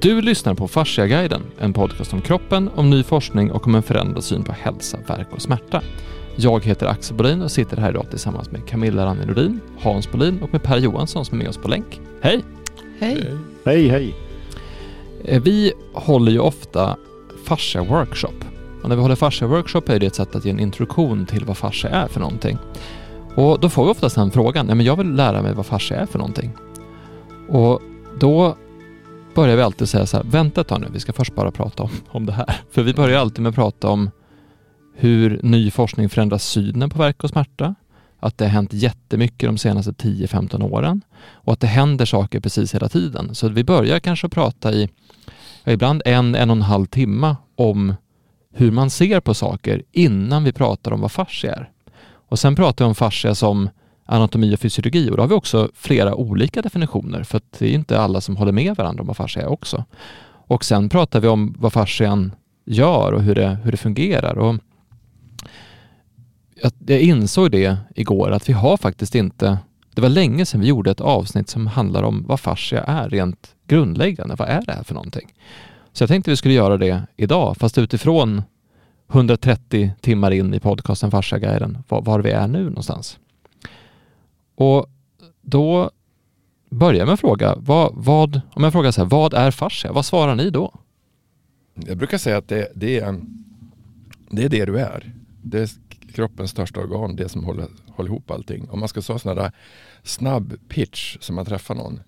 Du lyssnar på Fasciaguiden, en podcast om kroppen, om ny forskning och om en förändrad syn på hälsa, verk och smärta. Jag heter Axel Bolin och sitter här idag tillsammans med Camilla Ranelodin, Hans Bolin och med Per Johansson som är med oss på länk. Hej! Hej! Hej, hej! Eh, Vi håller ju ofta fascia workshop. Och när vi håller fascia workshop är det ett sätt att ge en introduktion till vad fascia är för någonting. Och då får vi oftast den frågan, ja men jag vill lära mig vad fascia är för någonting. Och då börjar vi alltid säga så här, vänta ett tag nu, vi ska först bara prata om, om det här. För vi börjar alltid med att prata om hur ny forskning förändrar synen på verk och smärta. Att det har hänt jättemycket de senaste 10-15 åren och att det händer saker precis hela tiden. Så vi börjar kanske prata i ibland en, en och en halv timme om hur man ser på saker innan vi pratar om vad fascia är. Och sen pratar vi om fascia som anatomi och fysiologi och då har vi också flera olika definitioner för att det är inte alla som håller med varandra om vad fascia är också. Och sen pratar vi om vad fascian gör och hur det, hur det fungerar. Och jag, insåg det igår att vi har faktiskt inte, det var länge sedan vi gjorde ett avsnitt som handlar om vad fascia är rent grundläggande. Vad är det här för någonting? Så jag tänkte vi skulle göra det idag, fast utifrån 130 timmar in i podcasten Fasciaguiden, var, var vi är nu någonstans. Och då börjar jag med att fråga, vad, vad, om jag frågar så här, vad är fascia? Vad svarar ni då? Jag brukar säga att det, det, är, det är det du är. Det är kroppens största organ, det som håller, håller ihop allting. Om man ska säga sådana där snabb pitch som man träffar någon.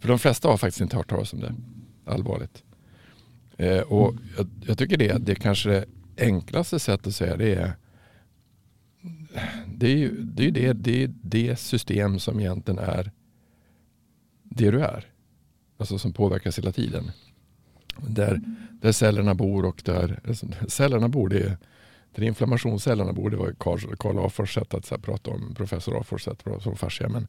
För de flesta har faktiskt inte hört talas om det. Allvarligt. Eh, och jag, jag, tycker det, det kanske det enklaste sättet att säga det är det är ju det, är det, det, är det system som egentligen är det du är. Alltså som påverkas hela tiden. Där, där cellerna bor och där alltså, cellerna bor, det är, där inflammationscellerna bor, det var Karl, Karl Afors sätt att här, prata om, professor Afors sätt att prata om fascia. Men,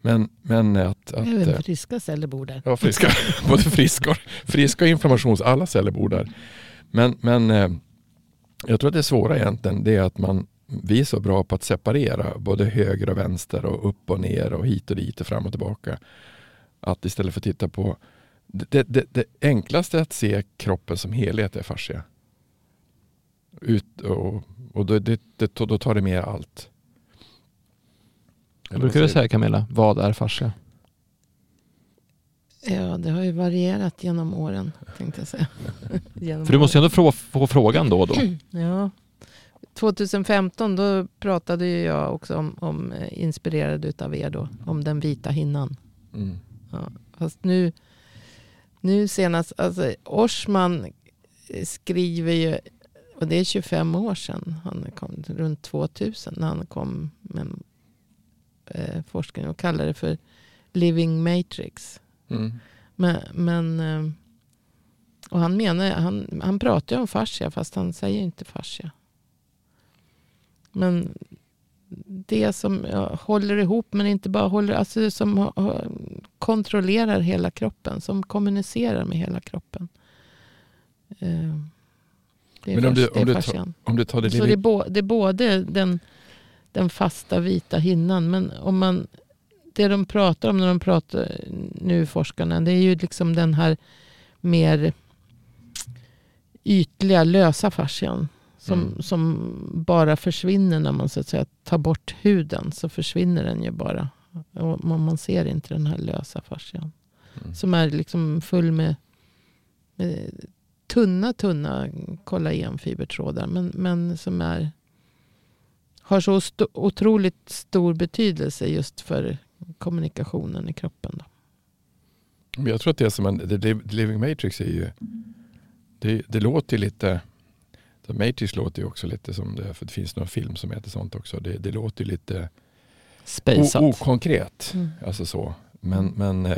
men, men att, att, Även friska celler bor där. Ja, friska, både friska och, friska och inflammations, alla celler bor där. Men, men jag tror att det svåra egentligen det är att man, vi är så bra på att separera både höger och vänster och upp och ner och hit och dit och fram och tillbaka. Att istället för att titta på det, det, det enklaste att se kroppen som helhet är fascia. Ut, och och då, det, det, då tar det med allt. Vad brukar du säga Camilla, vad är fascia? Ja, det har ju varierat genom åren, tänkte jag säga. För du måste ju ändå få, få frågan då och då. Ja. 2015 då pratade ju jag också om, om inspirerad utav er då, om den vita hinnan. Mm. Ja, fast nu, nu senast, alltså Orsman skriver ju, och det är 25 år sedan, han kom runt 2000 när han kom med eh, forskning och kallade det för Living Matrix. Mm. Men, men och han menar, han, han pratar ju om fascia fast han säger inte fascia. Men det som håller ihop men inte bara håller, alltså som kontrollerar hela kroppen, som kommunicerar med hela kroppen. Eh, det är, Men om du, om, du tar, om du tar det, Så det är, bo, det är både den, den fasta vita hinnan men om man det de pratar om när de pratar nu forskarna det är ju liksom den här mer ytliga lösa fascian. Som, Mm. som bara försvinner när man så att säga tar bort huden. Så försvinner den ju bara. Och man ser inte den här lösa fascian. Mm. Som är liksom full med, med tunna, tunna kollagenfibertrådar. Men, men som är, har så sto, otroligt stor betydelse just för kommunikationen i kroppen. Då. Jag tror att det är som en, det, Living Matrix är ju, det, det låter lite, The Matrix låter ju också lite som det, för det finns någon film som heter sånt också. Det, det låter ju lite o, Spejsat. okonkret. Mm. Alltså så. Men, men eh,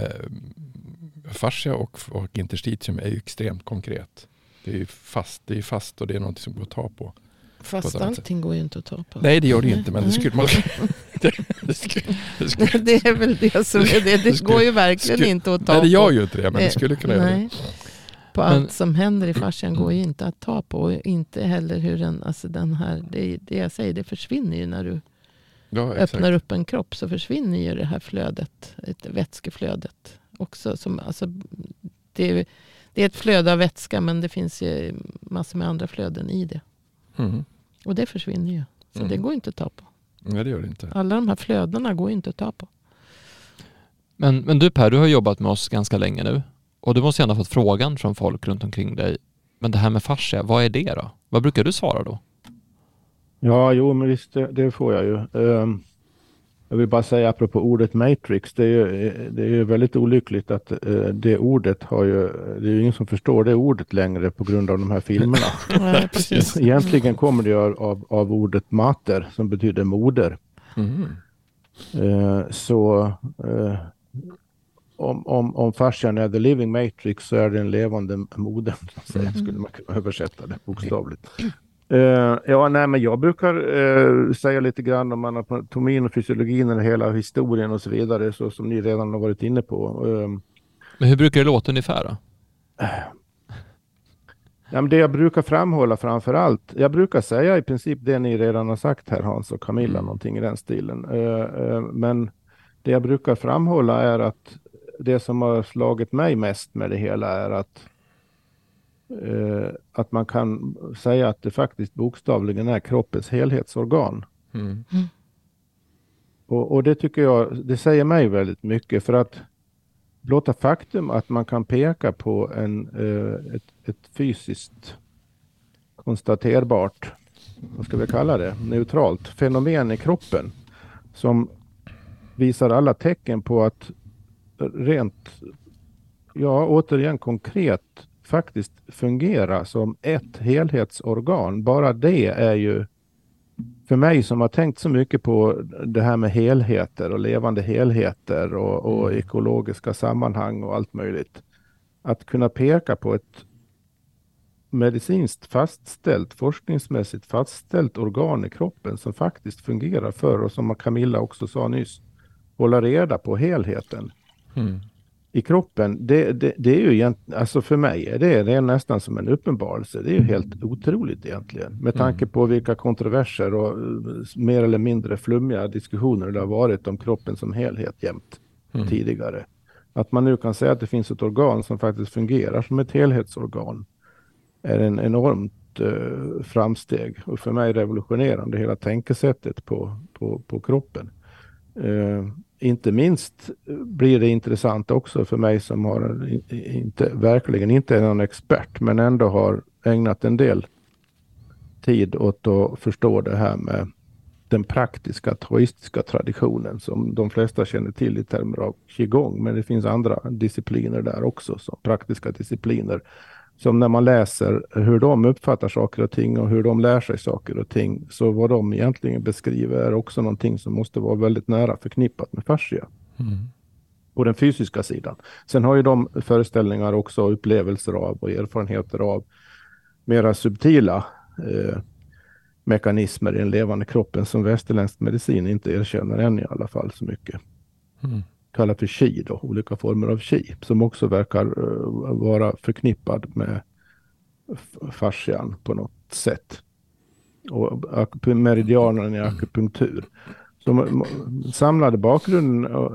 fascia och, och interstitium är ju extremt konkret. Det är ju fast, det är fast och det är något som går att ta på. Fast På allting går ju inte att ta på. Nej det gör det ju inte men det skulle man... det, det skulle, det skulle, det är väl det som är det. Det går ju verkligen skulle- inte att ta nej det på. gör ju inte det men det skulle kunna göra det. På Men- allt som händer i fascian går ju inte att ta på. Och inte heller hur den, alltså den här, det, det jag säger, det försvinner ju när du Ja, öppnar upp en kropp. Så försvinner ju det här flödet, ett vätskeflödet också. Som, alltså, det, Det är ett flöde av vätska men det finns ju massor med andra flöden i det. Mm. Och det försvinner ju. Så Mm. det går inte att ta på. Nej, det gör det inte. Alla de här flödena går inte att ta på. Men, men du Per, du har jobbat med oss ganska länge nu och du måste gärna ha fått frågan från folk runt omkring dig. Men det här med fascia, vad är det då? Vad brukar du svara då? Ja, jo, men visst, det, det får jag ju. Ehm, jag vill bara säga apropå ordet matrix, det är ju, det är ju väldigt olyckligt att eh, det ordet har ju, det är ju ingen som förstår det ordet längre på grund av de här filmerna. Ja, precis. Egentligen kommer det ju av, av ordet mater som betyder moder. Mm. Eh, så eh, om, om, om fascian är the living matrix så är det en levande modern, att säga, skulle man kunna översätta det bokstavligt. Eh, ja, nej, men jag brukar eh, säga lite grann om anatomin och fysiologin och hela historien och så vidare, så som ni redan har varit inne på. Eh, Men hur brukar det låta ungefär då? Ja, men det jag brukar framhålla framför allt, jag brukar säga i princip det ni redan har sagt här Hans och Camilla, Mm. någonting i den stilen. Eh, eh, men det jag brukar framhålla är att det som har slagit mig mest med det hela är att eh, att man kan säga att det faktiskt bokstavligen är kroppens helhetsorgan. Mm. Och, och det tycker jag, det säger mig väldigt mycket för att blotta faktum att man kan peka på en, eh, ett, ett fysiskt konstaterbart, vad ska vi kalla det, neutralt fenomen i kroppen som visar alla tecken på att rent, ja återigen konkret faktiskt fungera som ett helhetsorgan. Bara det är ju för mig som har tänkt så mycket på det här med helheter och levande helheter och, och ekologiska sammanhang och allt möjligt. Att kunna peka på ett medicinskt fastställt, forskningsmässigt fastställt organ i kroppen som faktiskt fungerar för och som Camilla också sa nyss, hålla reda på helheten Mm. i kroppen, det, det, det är ju egentligen, alltså för mig är det, det är nästan som en uppenbarelse. Det är ju helt otroligt egentligen. Med tanke på vilka kontroverser och eh, mer eller mindre flummiga diskussioner det har varit om kroppen som helhet jämt Mm. tidigare. Att man nu kan säga att det finns ett organ som faktiskt fungerar som ett helhetsorgan är en enormt eh, framsteg och för mig revolutionerande hela tänkesättet på, på, på kroppen. Eh, inte minst blir det intressant också för mig som har inte, verkligen inte är någon expert men ändå har ägnat en del tid åt att förstå det här med den praktiska taoistiska traditionen som de flesta känner till i termer av qigong. Men det finns andra discipliner där också, som praktiska discipliner. Som när man läser hur de uppfattar saker och ting och hur de lär sig saker och ting. Så vad de egentligen beskriver är också någonting som måste vara väldigt nära förknippat med fascia Mm. på den fysiska sidan. Sen har ju de föreställningar också upplevelser av och erfarenheter av mera subtila eh, mekanismer i den levande kroppen som västerländsk medicin inte erkänner än i alla fall så mycket. Mm. Kallar för chi, då, olika former av chi, som också verkar eh, vara förknippad med fascian på något sätt. Och meridianen i akupunktur. Så samlade bakgrunden eh,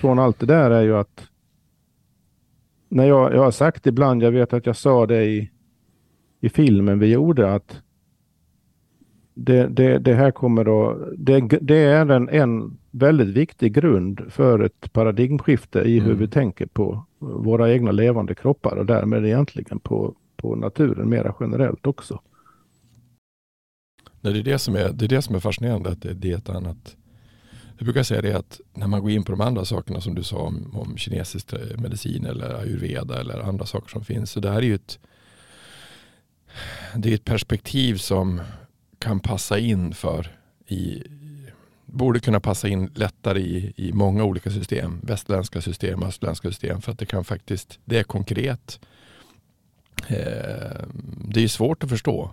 från allt det där är ju att när jag, jag har sagt ibland, jag vet att jag sa det i, i filmen vi gjorde att det, det, det här kommer att, det, det är en, en väldigt viktig grund för ett paradigmskifte i hur Mm. vi tänker på våra egna levande kroppar och därmed egentligen på, på naturen mera generellt också. Nej, det, är det, som är, det är det som är fascinerande. Att det, det är ett annat. Jag brukar säga det att när man går in på de andra sakerna som du sa om, om kinesisk eh, medicin eller ayurveda eller andra saker som finns. Så det här är ju ett, det är ett perspektiv som kan passa in för i, borde kunna passa in lättare i, i många olika system. Västerländska system, östländska system. För att det kan faktiskt, det är konkret. Eh, det är svårt att förstå.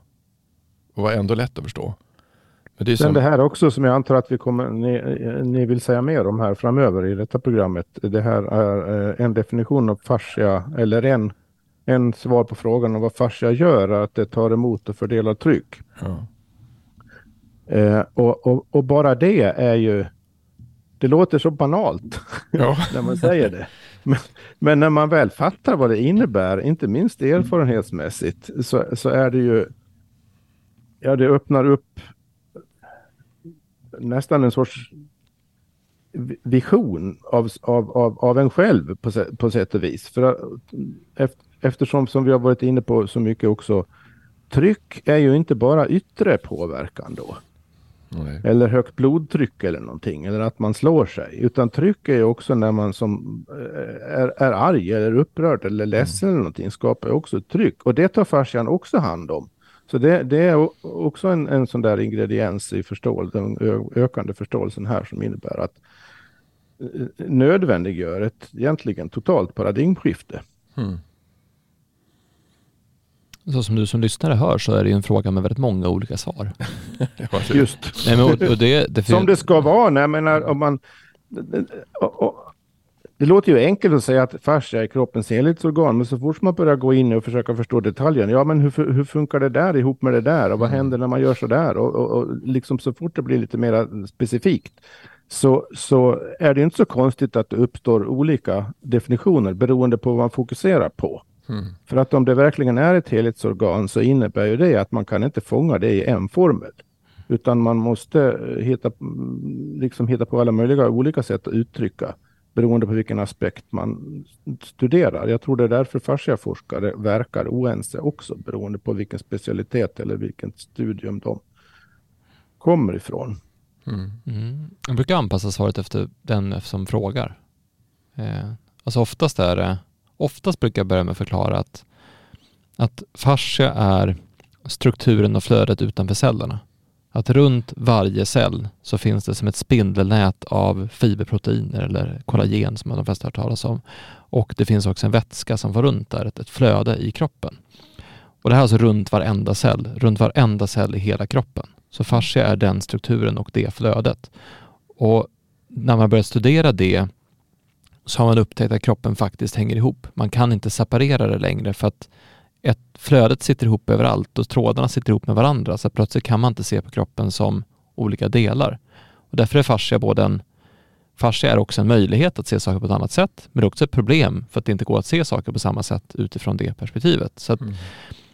Och var ändå lätt att förstå. Men det är Sen som, det här också som jag antar att vi kommer, ni, ni vill säga mer om här framöver i detta programmet. Det här är eh, en definition av fascia eller en, en svar på frågan om vad fascia gör, att det tar emot och fördelar tryck. ja. Eh, och, och, och bara det är ju, det låter så banalt Ja. när man säger det. Men, men, när man väl fattar vad det innebär, inte minst erfarenhetsmässigt, så, så är det ju... Ja, det öppnar upp nästan en sorts vision av, av, av, av en själv på, på sätt och vis. För eftersom, som vi har varit inne på så mycket också, tryck är ju inte bara yttre påverkan då. Nej. Eller högt blodtryck eller någonting, eller att man slår sig. Utan tryck är också när man som eh, är, är arg eller upprörd eller ledsen mm. eller någonting, skapar också ett tryck. Och det tar fascian också hand om. Så det, det är också en, en sån där ingrediens i förståelsen, den ökande förståelsen här som innebär att eh, nödvändiggör ett egentligen totalt paradigmskifte. Mm. Så som du som lyssnare hör så är det ju en fråga med väldigt många olika svar. Just. Nej, men, och, och det, det som det ska vara. Nej, menar, om man, och, och, det låter ju enkelt att säga att fascia är kroppens helhetsorgan, men så fort man börjar gå in och försöka förstå detaljen, ja men hur, hur funkar det där ihop med det där och vad mm. händer när man gör så där? Och, och, och, liksom så fort det blir lite mer specifikt så, så är det inte så konstigt att det uppstår olika definitioner beroende på vad man fokuserar på. Mm. För att om det verkligen är ett helhetsorgan så innebär ju det att man kan inte fånga det i en formel. Utan man måste hitta, liksom hitta på alla möjliga olika sätt att uttrycka beroende på vilken aspekt man studerar. Jag tror det är därför fasciaforskare verkar oense också beroende på vilken specialitet eller vilket studium de kommer ifrån. Mm. Mm. Jag brukar anpassa svaret efter den som frågar. Eh, alltså oftast är det, oftast brukar jag börja med att förklara att, att fascia är strukturen och flödet utanför cellerna att runt varje cell så finns det som ett spindelnät av fiberproteiner eller kollagen som de flesta har hört talas om. Och det finns också en vätska som får runt där, ett, ett flöde i kroppen. Och det här är alltså runt varenda cell, runt varenda cell i hela kroppen. Så fascia är den strukturen och det flödet. Och när man börjar studera det så har man upptäckt att kroppen faktiskt hänger ihop. Man kan inte separera det längre för att ett, flödet sitter ihop överallt och trådarna sitter ihop med varandra så plötsligt kan man inte se på kroppen som olika delar. Och därför är fascia både en Fascia är också en möjlighet att se saker på ett annat sätt, men det är också ett problem för att det inte går att se saker på samma sätt utifrån det perspektivet. Så att, mm.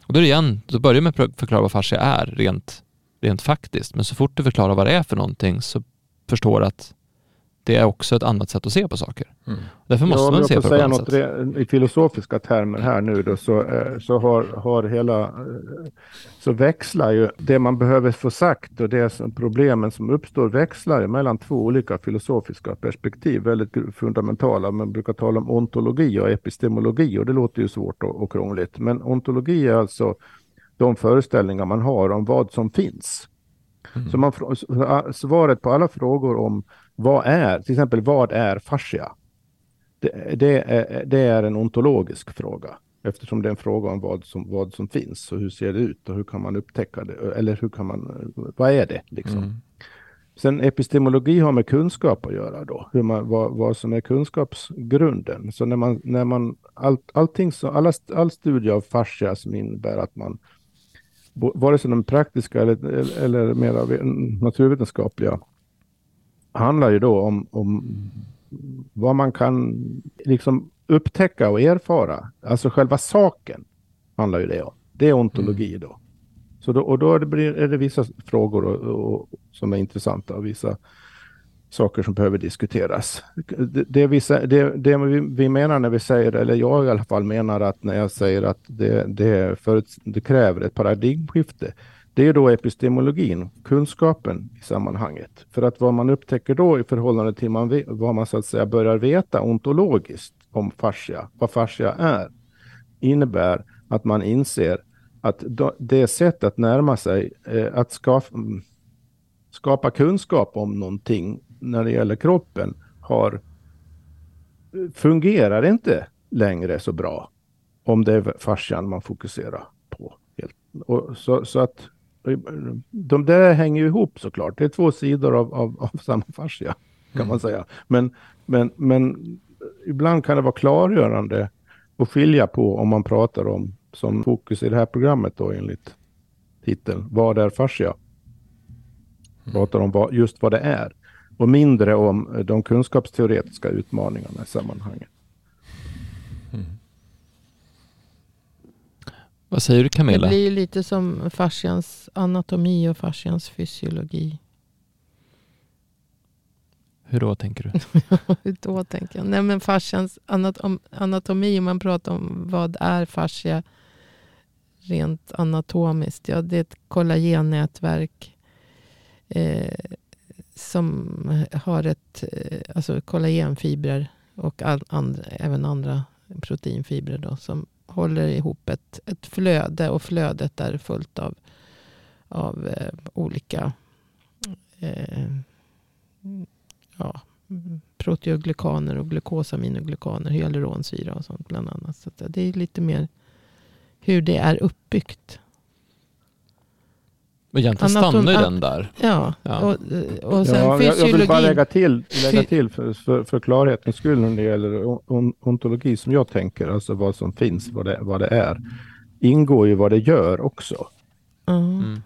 och då, är det igen, då börjar med att förklara vad fascia är rent, rent faktiskt, men så fort du förklarar vad det är för någonting så förstår du att det är också ett annat sätt att se på saker. Mm. Därför måste ja, man se på säga något sätt. i filosofiska termer här nu då, så, eh, så har, har hela, eh, så växlar ju det man behöver få sagt och det som problemen som uppstår växlar mellan två olika filosofiska perspektiv, väldigt fundamentala. Man brukar tala om ontologi och epistemologi och det låter ju svårt och, och krångligt. Men ontologi är alltså de föreställningar man har om vad som finns. Mm. Så man, svaret på alla frågor om vad är, till exempel vad är fascia? Det, det, är, det är en ontologisk fråga eftersom det är en fråga om vad som, vad som finns och hur ser det ut och hur kan man upptäcka det eller hur kan man, vad är det liksom? Mm. Sen epistemologi har med kunskap att göra då, hur man, vad, vad som är kunskapsgrunden. Så när man, när man all, allting, så, alla, all studie av fascia som innebär att man, vare sig de praktiska eller, eller mer naturvetenskapliga handlar ju då om, om vad man kan liksom upptäcka och erfara. Alltså själva saken handlar ju det om. Det är ontologi mm. då. Så då, och då är det, är det vissa frågor och, och, som är intressanta och vissa saker som behöver diskuteras. Det, det, vi, det, det vi, vi, menar när vi säger, eller jag i alla fall menar att när jag säger att det, det, förut, det kräver ett paradigmskifte, det är då epistemologin, kunskapen i sammanhanget. För att vad man upptäcker då i förhållande till man, vad man så att säga börjar veta ontologiskt om fascia, vad fascia är, innebär att man inser att det sätt att närma sig, eh, att skapa, mm, skapa kunskap om någonting när det gäller kroppen har eh, fungerar inte längre så bra om det är fascian man fokuserar på. Och så, så att de där hänger ju ihop såklart. Det är två sidor av, av, av samma fascia kan mm. man säga. Men, men, men ibland kan det vara klargörande att skilja på om man pratar om, som fokus i det här programmet då enligt titeln, vad är fascia? Mm. Pratar om vad, just vad det är och mindre om de kunskapsteoretiska utmaningarna i sammanhanget. Vad säger du Det Camilla? blir ju lite som fascians anatomi och fascians fysiologi. Hur då tänker du? Hur då tänker jag? Nej men fascians anatom anatomi, om man pratar om vad är fascia rent anatomiskt. Ja, det är ett kollagennätverk eh, som har ett, eh, alltså kollagenfibrer och all, and, även andra proteinfibrer då, som håller ihop ett, ett flöde och flödet är fullt av, av eh, olika eh, ja, proteoglykaner och glukosaminoglykaner, hyaluronsyra och sånt bland annat. Så det är lite mer hur det är uppbyggt. Men Egentligen stannar ju den där. Ja, Ja. och, och sen Ja, jag, jag fysiologi. vill bara lägga till, lägga till för, för, för klarhetens skull när det gäller on, ontologi som jag tänker, alltså vad som finns, vad det, vad det är, ingår ju vad det gör också. Mm.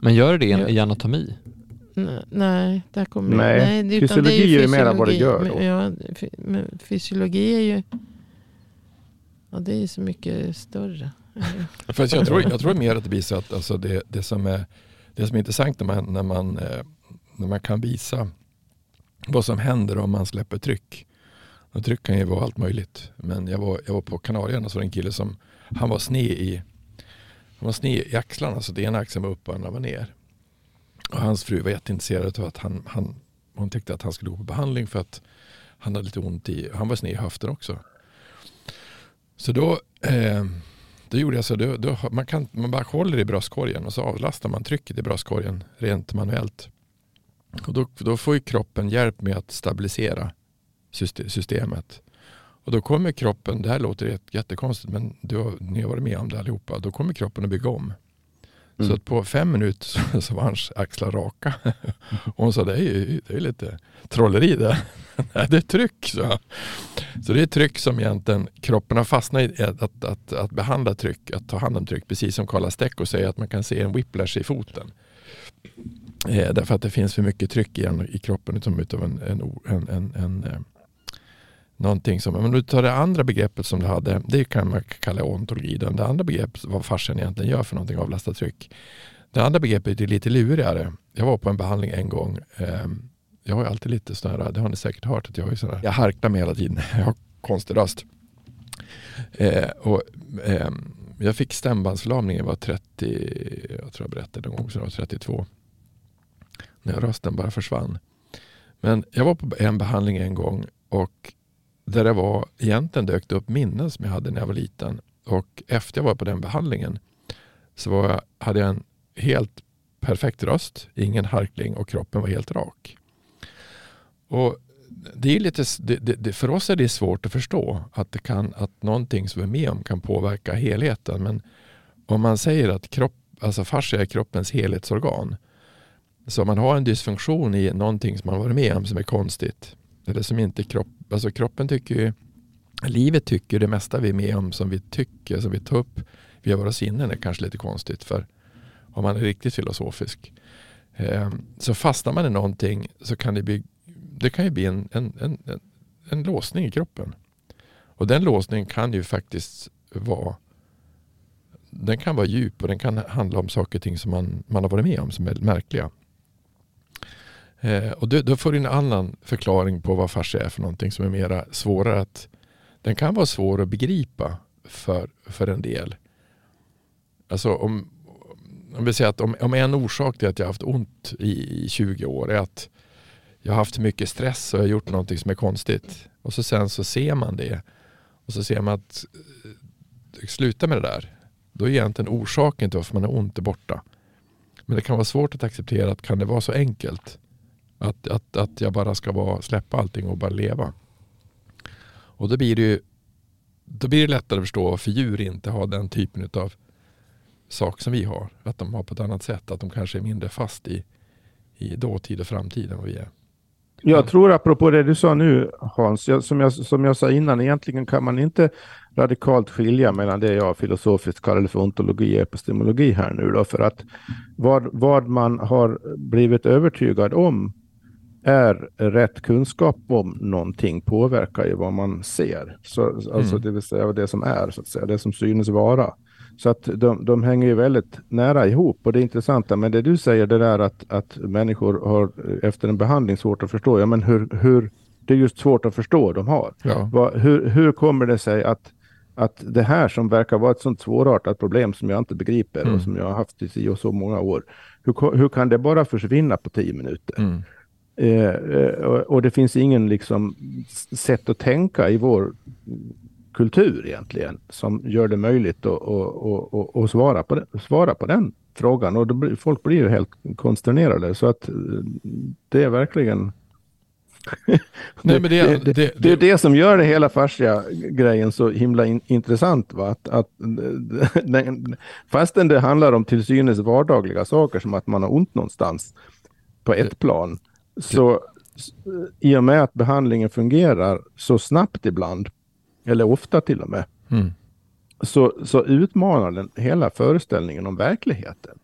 Men gör det Ja. i anatomi? Nej, Nej, där kommer Nej, det- utan fysiologi det är ju mera vad det fysiologi. gör då. Men, ja, men fysiologi är ju ja, det är så mycket större. Fast jag, tror, jag tror mer att det blir så att alltså det, det, som är, det som är intressant när man, när, man, eh, när man kan visa vad som händer om man släpper tryck. Och tryck kan ju vara allt möjligt. Men jag var, jag var på Kanarieöarna och så var det en kille som han var sned i, han var sned i axlarna så det ena axeln var upp och andra var ner. Och hans fru var jätteintresserad av att han, han, hon tyckte att han skulle gå på behandling för att han hade lite ont i, han var sned i höften också. Så då eh, då gjorde jag så, då, då, man, kan, man bara håller i bröstkorgen och så avlastar man trycket i bröstkorgen rent manuellt. Och då, då får ju kroppen hjälp med att stabilisera systemet. Och då kommer kroppen, det här låter jättekonstigt men du har, ni har varit med om det allihopa, då kommer kroppen att bygga om. Så Mm. att på fem minuter så, så var hans axlar raka. Och hon sa det är ju det är lite trolleri det. Nej, det är tryck. Så. så det är tryck som egentligen kroppen har fastnat i att, att, att, att behandla tryck, att ta hand om tryck. Precis som Karla Stecco säger att man kan se en whiplash i foten. Eh, därför att det finns för mycket tryck i, en, i kroppen utom utav en, en, en, en, en eh, någonting som, men du tar det andra begreppet som du hade, det kan man kalla ontologi. Det andra begreppet, vad farsen egentligen gör för någonting, avlasta tryck. Det andra begreppet är lite lurigare. Jag var på en behandling en gång. Ehm, jag har ju alltid lite sådana här, det har ni säkert hört, att jag, är här, jag harklar mig hela tiden. Jag har konstig röst. Eh, och, eh, jag fick stämbandsförlamning, jag var 30, jag tror jag berättade någon gång, så jag var 32. När rösten bara försvann. Men jag var på en behandling en gång och där det var, egentligen dök det upp minnen som jag hade när jag var liten. Och efter jag var på den behandlingen så var jag, hade jag en helt perfekt röst, ingen harkling och kroppen var helt rak. Och det är lite, det, det, det, för oss är det svårt att förstå att, det kan, att någonting som vi är med om kan påverka helheten. Men om man säger att kropp, alltså fascia är kroppens helhetsorgan. Så om man har en dysfunktion i någonting som man varit med om som är konstigt. Eller som inte kropp, alltså kroppen tycker ju, livet tycker det mesta vi är med om som vi tycker, som vi tar upp via våra sinnen är kanske lite konstigt. För om man är riktigt filosofisk. Eh, så fastnar man i någonting så kan det bli, det kan ju bli en, en, en, en, en låsning i kroppen. Och den låsningen kan ju faktiskt vara den kan vara djup och den kan handla om saker och ting som man, man har varit med om som är märkliga. Eh, och då, då får du en annan förklaring på vad fascia är för någonting som är mera svårare att den kan vara svår att begripa för, för en del. Alltså om, om vi säger att om, om en orsak till att jag har haft ont i, i 20 år är att jag har haft mycket stress och jag har gjort någonting som är konstigt. Och så sen så ser man det. Och så ser man att eh, sluta med det där. Då är egentligen orsaken till varför man har ont är borta. Men det kan vara svårt att acceptera att kan det vara så enkelt? Att, att, att jag bara ska vara, släppa allting och bara leva. Och då blir det ju då blir det lättare att förstå varför djur inte har den typen av sak som vi har. Att de har på ett annat sätt. Att de kanske är mindre fast i, i dåtid och framtid än vad vi är. Jag tror apropå det du sa nu Hans, jag, som, jag, som jag sa innan, egentligen kan man inte radikalt skilja mellan det jag filosofiskt kallar för ontologi och epistemologi här nu då, för att vad, vad man har blivit övertygad om är rätt kunskap om någonting påverkar ju vad man ser. Så, alltså Mm. det vill säga det som är, så att säga, det som synes vara. Så att de, de hänger ju väldigt nära ihop och det är intressanta. Men det du säger det där att, att människor har efter en behandling svårt att förstå. Ja, men hur, hur, det är just svårt att förstå de har. Ja. Vad, hur, hur kommer det sig att, att det här som verkar vara ett sånt svårartat problem som jag inte begriper Mm. och som jag har haft i si och så många år. Hur, hur kan det bara försvinna på tio minuter? Mm. Eh, eh, och, det finns ingen liksom sätt att tänka i vår kultur egentligen som gör det möjligt att, att, att, att, svara, på den, svara på den frågan. Och blir, folk blir ju helt konsternerade. Så att eh, det är verkligen Nej, men det, det, det, det är det som gör det hela fascia grejen så himla in, intressant. Va? Att, att, den, fastän det handlar om till synes vardagliga saker som att man har ont någonstans på ett plan. Så i och med att behandlingen fungerar så snabbt ibland, eller ofta till och med, Mm. så, så utmanar den hela föreställningen om verkligheten.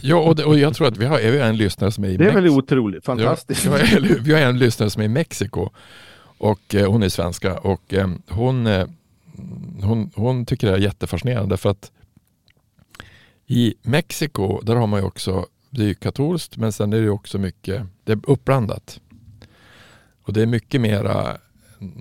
Ja, och, det, och jag tror att vi har, vi har en lyssnare som är i Det är väl Mex- otroligt fantastiskt. Ja, vi har en lyssnare som är i Mexiko och eh, hon är svenska och eh, hon, eh, hon, hon tycker det är jättefascinerande för att i Mexiko där har man ju också, det är ju katolskt men sen är det också mycket, det är uppblandat. Och det är mycket mera,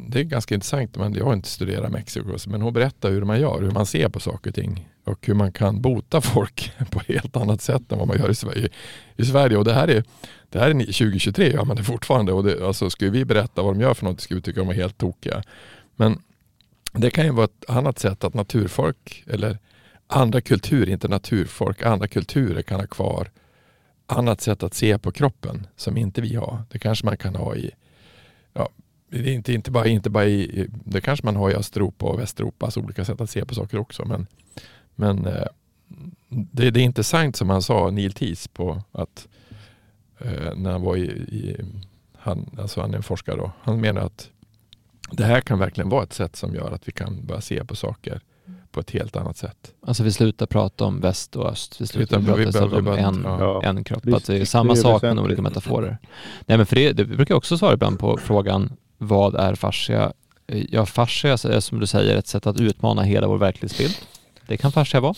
det är ganska intressant, men jag har inte studerat Mexiko, men hon berättar hur man gör, hur man ser på saker och ting och hur man kan bota folk på ett helt annat sätt än vad man gör i Sverige. I Sverige. Och det här är, det här är 2023, gör man det fortfarande. Och det, alltså, skulle vi berätta vad de gör för något skulle vi tycka de var helt tokiga. Men det kan ju vara ett annat sätt att naturfolk eller andra kulturer, inte naturfolk, andra kulturer kan ha kvar annat sätt att se på kroppen som inte vi har. Det kanske man kan ha i, ja, det är inte, inte bara, inte bara i, det kanske man har i Östeuropa och Västeuropa, alltså olika sätt att se på saker också. Men, men eh, det, det är intressant som han sa, Neil Thies, på att eh, när han var i, i han, alltså han är en forskare då, han menar att det här kan verkligen vara ett sätt som gör att vi kan börja se på saker på ett helt annat sätt. Alltså vi slutar prata om väst och öst. Vi slutar Utan vi prata behöver- om vi behöver- en, ja. en kropp. Visst, att det är det samma är sak med olika metaforer. Nej men för det, det brukar jag också svara ibland på frågan vad är fascia? Ja, fascia är som du säger ett sätt att utmana hela vår verklighetsbild. Det kan fascia vara.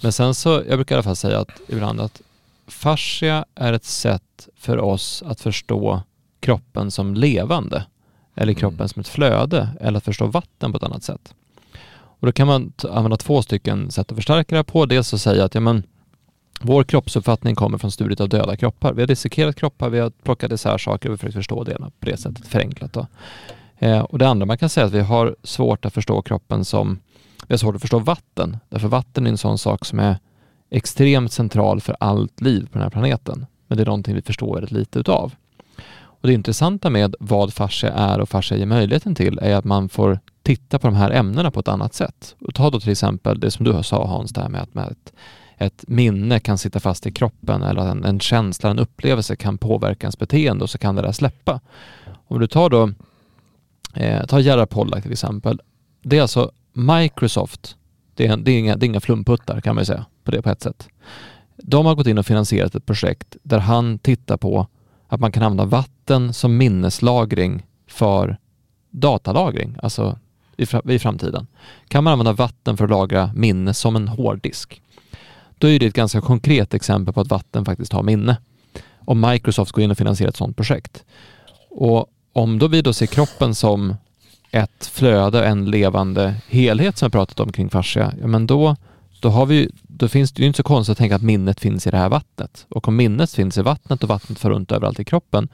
Men sen så, jag brukar i alla fall säga att ibland att fascia är ett sätt för oss att förstå kroppen som levande. Eller kroppen Mm. som ett flöde. Eller att förstå vatten på ett annat sätt. Och då kan man använda två stycken sätt att förstärka det här på. Dels att säga att ja, men, vår kroppsuppfattning kommer från studiet av döda kroppar. Vi har dissekerat kroppar, vi har plockat isär saker och vi försökt förstå det på det sättet, förenklat. Då. Eh, och det andra man kan säga är att vi har svårt att förstå kroppen som, vi har svårt att förstå vatten. Därför vatten är en sån sak som är extremt central för allt liv på den här planeten. Men det är någonting vi förstår väldigt lite utav. Och det intressanta med vad fascia är och fascia ger möjligheten till är att man får titta på de här ämnena på ett annat sätt. Och ta då till exempel det som du sa Hans, det här med att med ett, ett minne kan sitta fast i kroppen eller att en, en känsla, en upplevelse kan påverka ens beteende och så kan det där släppa. Om du tar då, eh, ta Gerhard Pollack till exempel. Det är alltså Microsoft, det är, det, är inga, det är inga flumputtar kan man ju säga på det på ett sätt. De har gått in och finansierat ett projekt där han tittar på att man kan använda vatten som minneslagring för datalagring, alltså i, i framtiden. Kan man använda vatten för att lagra minne som en hårddisk? Då är det ett ganska konkret exempel på att vatten faktiskt har minne. Om Microsoft går in och finansierar ett sådant projekt. Och om då vi då ser kroppen som ett flöde, en levande helhet som jag pratat om kring fascia, ja men då, då, har vi, då finns det ju inte så konstigt att tänka att minnet finns i det här vattnet. Och om minnet finns i vattnet och vattnet far runt överallt i kroppen,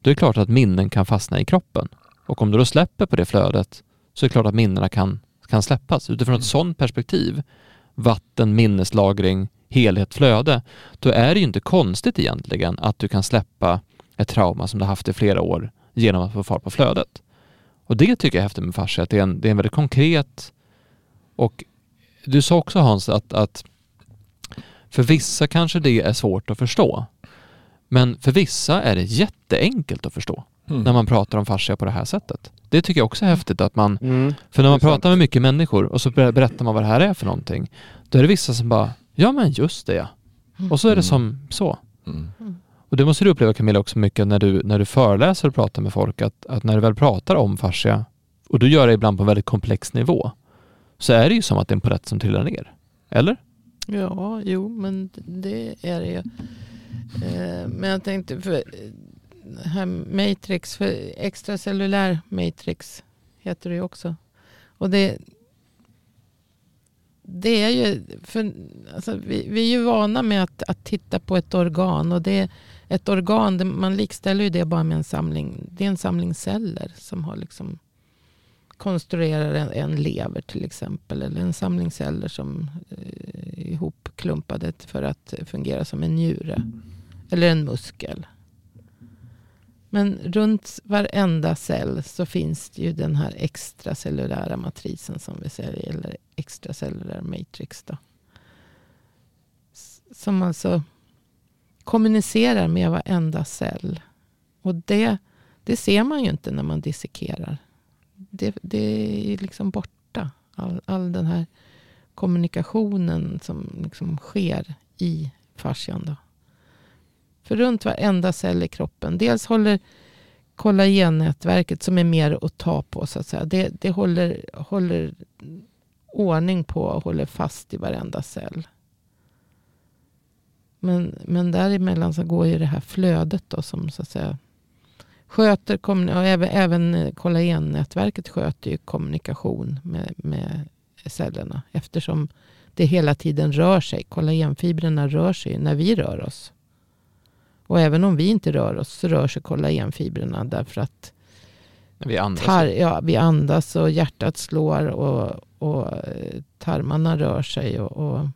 då är det klart att minnen kan fastna i kroppen. Och om du då släpper på det flödet så är det klart att minnena kan, kan släppas. Utifrån ett sådant perspektiv, vatten, minneslagring, helhet, flöde, då är det ju inte konstigt egentligen att du kan släppa ett trauma som du haft i flera år genom att få fart på flödet. Och det tycker jag är häftigt med fascia, att det är en, det är en väldigt konkret och du sa också Hans att, att för vissa kanske det är svårt att förstå. Men för vissa är det jätteenkelt att förstå Mm. när man pratar om fascia på det här sättet. Det tycker jag också är häftigt att man, Mm. för när man pratar med mycket människor och så ber- berättar man vad det här är för någonting, då är det vissa som bara, ja men just det ja. Och så är det Mm. som så. Mm. Och det måste du uppleva Camilla också mycket när du, när du föreläser och pratar med folk, att, att när du väl pratar om fascia, och du gör det ibland på en väldigt komplex nivå, så är det ju som att det är en polett som trillar ner. Eller? Ja, jo, men det är det ju. Eh, men jag tänkte, för här matrix, för extracellulär matrix heter det ju också. Och det, det är ju, för, alltså, vi, vi är ju vana med att, att titta på ett organ. Och det, ett organ, man likställer ju det bara med en samling, det är en samling celler som har liksom konstruerar en, en lever till exempel. Eller en samling celler som är eh, ihopklumpade för att fungera som en njure. Eller en muskel. Men runt varenda cell så finns det ju den här extracellulära matrisen som vi säger. Eller extracellulär matrix. Då. Som alltså kommunicerar med varenda cell. Och det, det ser man ju inte när man dissekerar. Det, det är liksom borta. All, all den här kommunikationen som liksom sker i fascian. Då. För runt varenda cell i kroppen. Dels håller kollagennätverket som är mer att ta på. så att säga. Det, det håller, håller ordning på och håller fast i varenda cell. Men, men däremellan så går ju det här flödet då som så att säga sköter, och även, även kollagennätverket sköter ju kommunikation med, med cellerna. Eftersom det hela tiden rör sig. Kollagenfibrerna rör sig när vi rör oss. Och även om vi inte rör oss så rör sig kollagenfibrerna därför att vi andas. Tar, ja, vi andas och hjärtat slår och, och eh, tarmarna rör sig. Och, och,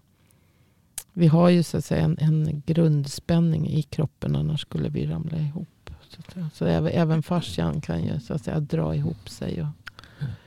vi har ju så att säga en, en grundspänning i kroppen annars skulle vi ramla ihop. Så, så även, även fascian kan ju så att säga dra ihop sig. Och,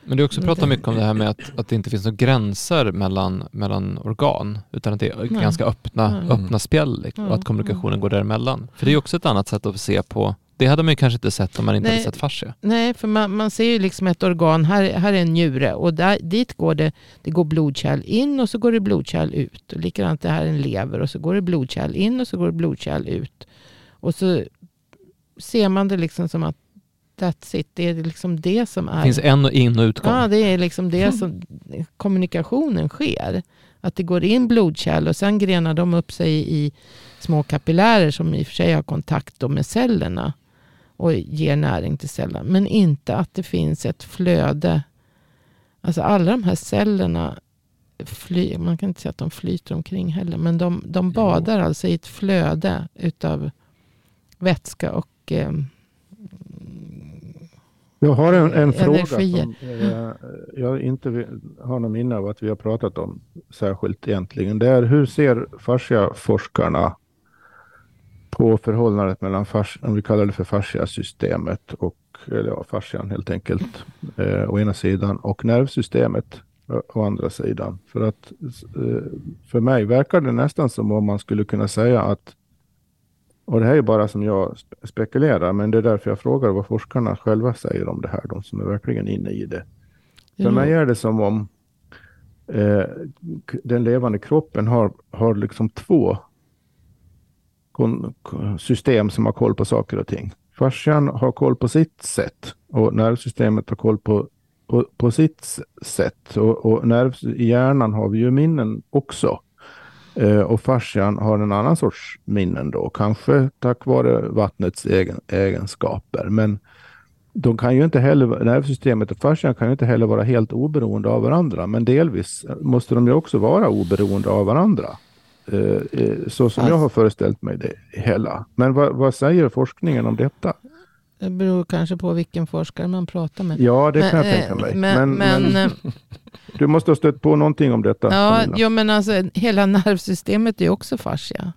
men du har också pratat mycket om det här med att, att det inte finns några gränser mellan, mellan organ, utan att det är Nej. ganska öppna, Nej. öppna spjäll och att kommunikationen går däremellan. För det är också ett annat sätt att se på det hade man ju kanske inte sett om man inte Nej. hade sett fascia. Nej, för man, man ser ju liksom ett organ. Här, här är en njure och där, dit går det, det går blodkärl in och så går det blodkärl ut. Och likadant det här är en lever och så går det blodkärl in och så går det blodkärl ut. Och så ser man det liksom som att that's it. Det är liksom det som är... Det finns en in och utgång. Ja, det är liksom det som kommunikationen sker. Att det går in blodkärl och sen grenar de upp sig i små kapillärer som i och för sig har kontakt med cellerna och ger näring till cellerna. Men inte att det finns ett flöde. Alltså alla de här cellerna, fly, man kan inte säga att de flyter omkring heller, men de, de badar jo. alltså i ett flöde utav vätska och eh, jag har en, en fråga som jag, jag inte har någon minne av att vi har pratat om särskilt egentligen. Det är hur ser fasciaforskarna på förhållandet mellan, fars, om vi kallar det för fasciasystemet och eller ja, fascian helt enkelt, eh, å ena sidan och nervsystemet å andra sidan. För att eh, för mig verkar det nästan som om man skulle kunna säga att och det här är bara som jag spekulerar, men det är därför jag frågar vad forskarna själva säger om det här, de som är verkligen inne i det. För mm. mig är det som om eh, den levande kroppen har, har liksom två system som har koll på saker och ting. Fascian har koll på sitt sätt och nervsystemet har koll på, på, på sitt sätt. Och, och nerv, i hjärnan har vi ju minnen också. Eh, och fascian har en annan sorts minnen då, kanske tack vare vattnets egen, egenskaper. Men de kan ju inte heller, nervsystemet och fascian kan ju inte heller vara helt oberoende av varandra. Men delvis måste de ju också vara oberoende av varandra. Eh, eh, så som jag har föreställt mig det hela. Men vad, vad säger forskningen om detta? Det beror kanske på vilken forskare man pratar med. Ja, det men, kan jag tänka mig. Men, men, men du måste ha stött på någonting om detta. Ja, jo, men alltså hela nervsystemet är också fascia.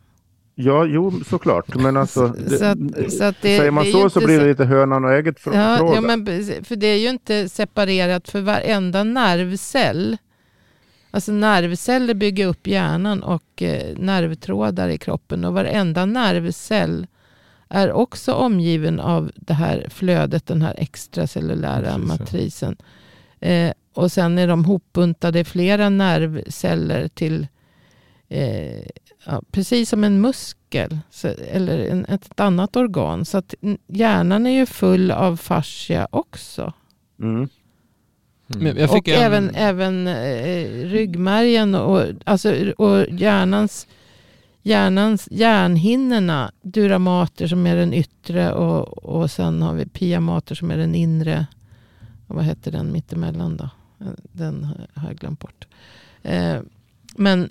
Ja, jo, såklart. Men alltså, det, så att, så att det, säger man så så blir det lite hönan och ägget fråga. Ja, ja, men, för det är ju inte separerat för varenda nervcell. Alltså nervceller bygger upp hjärnan och eh, nervtrådar i kroppen. Och varenda nervcell är också omgiven av det här flödet, den här extracellulära matrisen. Eh, och sen är de hopbuntade flera nervceller till eh, ja, precis som en muskel så, eller en, ett annat organ. Så att hjärnan är ju full av fascia också. Mm. Jag Och en, även, även eh, ryggmärgen och, alltså, och hjärnans, hjärnans hjärnhinnorna. Duramater som är den yttre och, och sen har vi piamater som är den inre. Och vad heter den mittemellan då? Den har jag glömt bort. Eh, men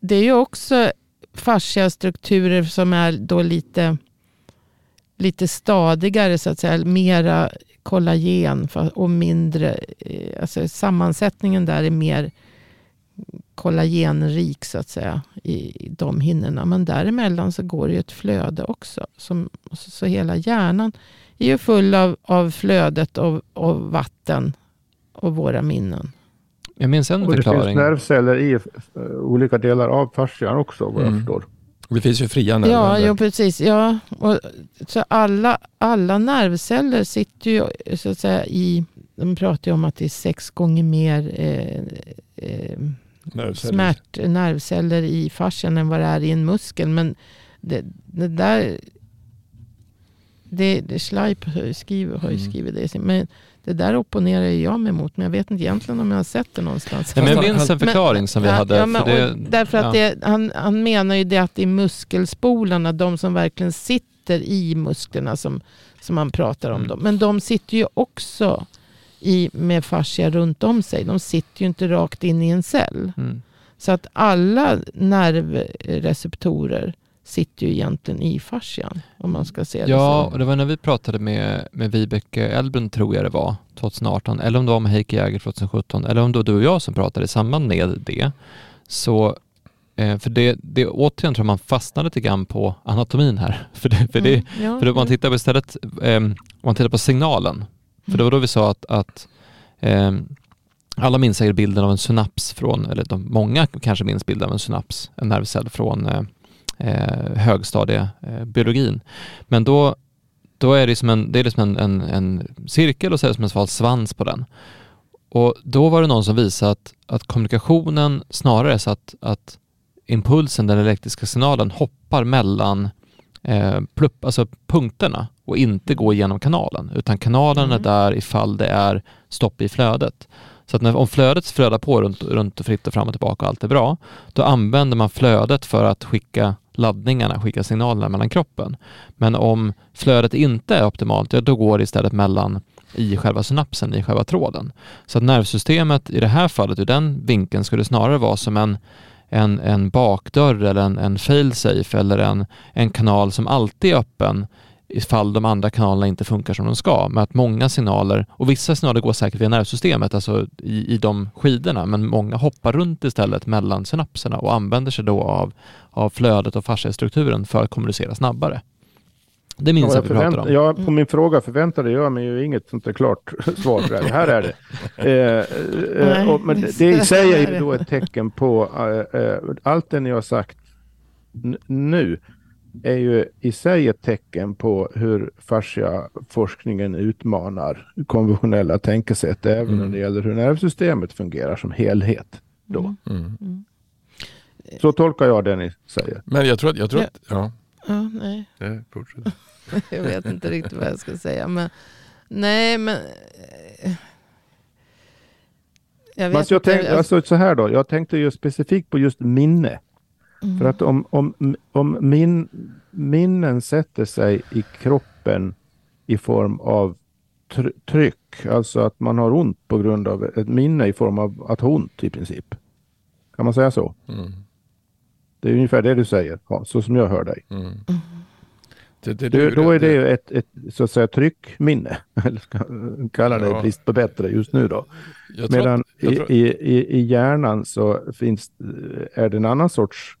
det är ju också fascia-strukturer som är då lite, lite stadigare så att säga. Mera kollagen och mindre, eh, alltså sammansättningen där är mer kollagenrik så att säga i de hinnorna. Men däremellan så går det ju ett flöde också. Som, så, hela hjärnan är ju full av, av flödet av, av vatten och våra minnen. jag minns en Och det finns förklaring. nervceller i eh, olika delar av fascian också vad jag Mm. förstår. Det finns ju fria nerver. Ja, jo, precis. Ja, och, så alla, alla nervceller sitter ju så att säga i, de pratar ju om att det är sex gånger mer eh, eh, Nervceller. smärt, nervceller i fascian än vad det är i en muskel. Men det, det där, det, det Schleip skrivit, har ju Mm. skrivit det. Men det där opponerar jag mig emot. Men jag vet inte egentligen om jag har sett det någonstans. Nej, men jag minns en förklaring som vi Ja, hade. Ja, men, för det, därför att ja. det, han, han menar ju det att det är muskelspolarna, de som verkligen sitter i musklerna som, som man pratar om. Mm. Dem. Men de sitter ju också i, med fascia runt om sig. De sitter ju inte rakt in i en cell. Mm. Så att alla nervreceptorer sitter ju egentligen i fascian. Om man ska se det Ja, och det var när vi pratade med, med Vibeke Elbrun tror jag det var, 2018, eller om det var med Heike Jäger 2017, eller om det var du och jag som pratade i samband med det. Så, eh, för det, det återigen tror jag man fastnar lite grann på anatomin här. För det, för det, Mm, ja, för om man ja. tittar på istället, eh, om man tittar på signalen, för det var då vi sa att, att eh, alla minns säkert bilden av en synaps från, eller de, många kanske minns bilden av en synaps, en nervcell från eh, eh, högstadiebiologin. Men då, då är det som en, det är liksom en, en, en cirkel och så är det som en sval svans på den. Och då var det någon som visade att, att kommunikationen snarare är så att, att impulsen, den elektriska signalen, hoppar mellan eh, plupp, alltså punkterna och inte går genom kanalen. Utan kanalen är Mm. där ifall det är stopp i flödet. Så att när, om flödet flödar på runt, runt och fritt och fram och tillbaka och allt är bra, då använder man flödet för att skicka laddningarna, skicka signalerna mellan kroppen. Men om flödet inte är optimalt, ja, då går det istället mellan i själva synapsen, i själva tråden. Så att nervsystemet i det här fallet, ur den vinkeln, skulle snarare vara som en, en, en bakdörr eller en, en failsafe eller en, en kanal som alltid är öppen ifall de andra kanalerna inte funkar som de ska. Med att många signaler, och vissa signaler går säkert via nervsystemet, alltså i, i de skidorna, men många hoppar runt istället mellan synapserna och använder sig då av, av flödet och fasciastrukturen för att kommunicera snabbare. Det minns Ja, jag vi pratade om. ja, på min fråga förväntade jag mig ju inget sånt där klart svar. det Här, är det. Eh, eh, och, men det- i sig är ju då ett tecken på eh, eh, allt det ni har sagt nu är ju i sig ett tecken på hur fascia-forskningen utmanar konventionella tänkesätt även Mm. när det gäller hur nervsystemet fungerar som helhet. Då. Mm. Så tolkar jag det ni säger. Men jag tror att, jag tror att, ja, Ja, nej. fortsätter. Jag vet inte riktigt vad jag ska säga. Men, nej, men... Jag vet Fast jag tänkte, alltså, så här då, jag tänkte ju specifikt på just minne. Mm. För att om, om, om min, minnen sätter sig i kroppen i form av tr- tryck, alltså att man har ont på grund av ett minne i form av att ha ont i princip. Kan man säga så? Mm. Det är ungefär det du säger, ja, så som jag hör dig. Mm. Det, det, Du, då är det ju ett, ett så att säga tryckminne, eller ska kalla det Ja. brist på bättre just nu då. Medan att, i, i, i hjärnan så finns, är det en annan sorts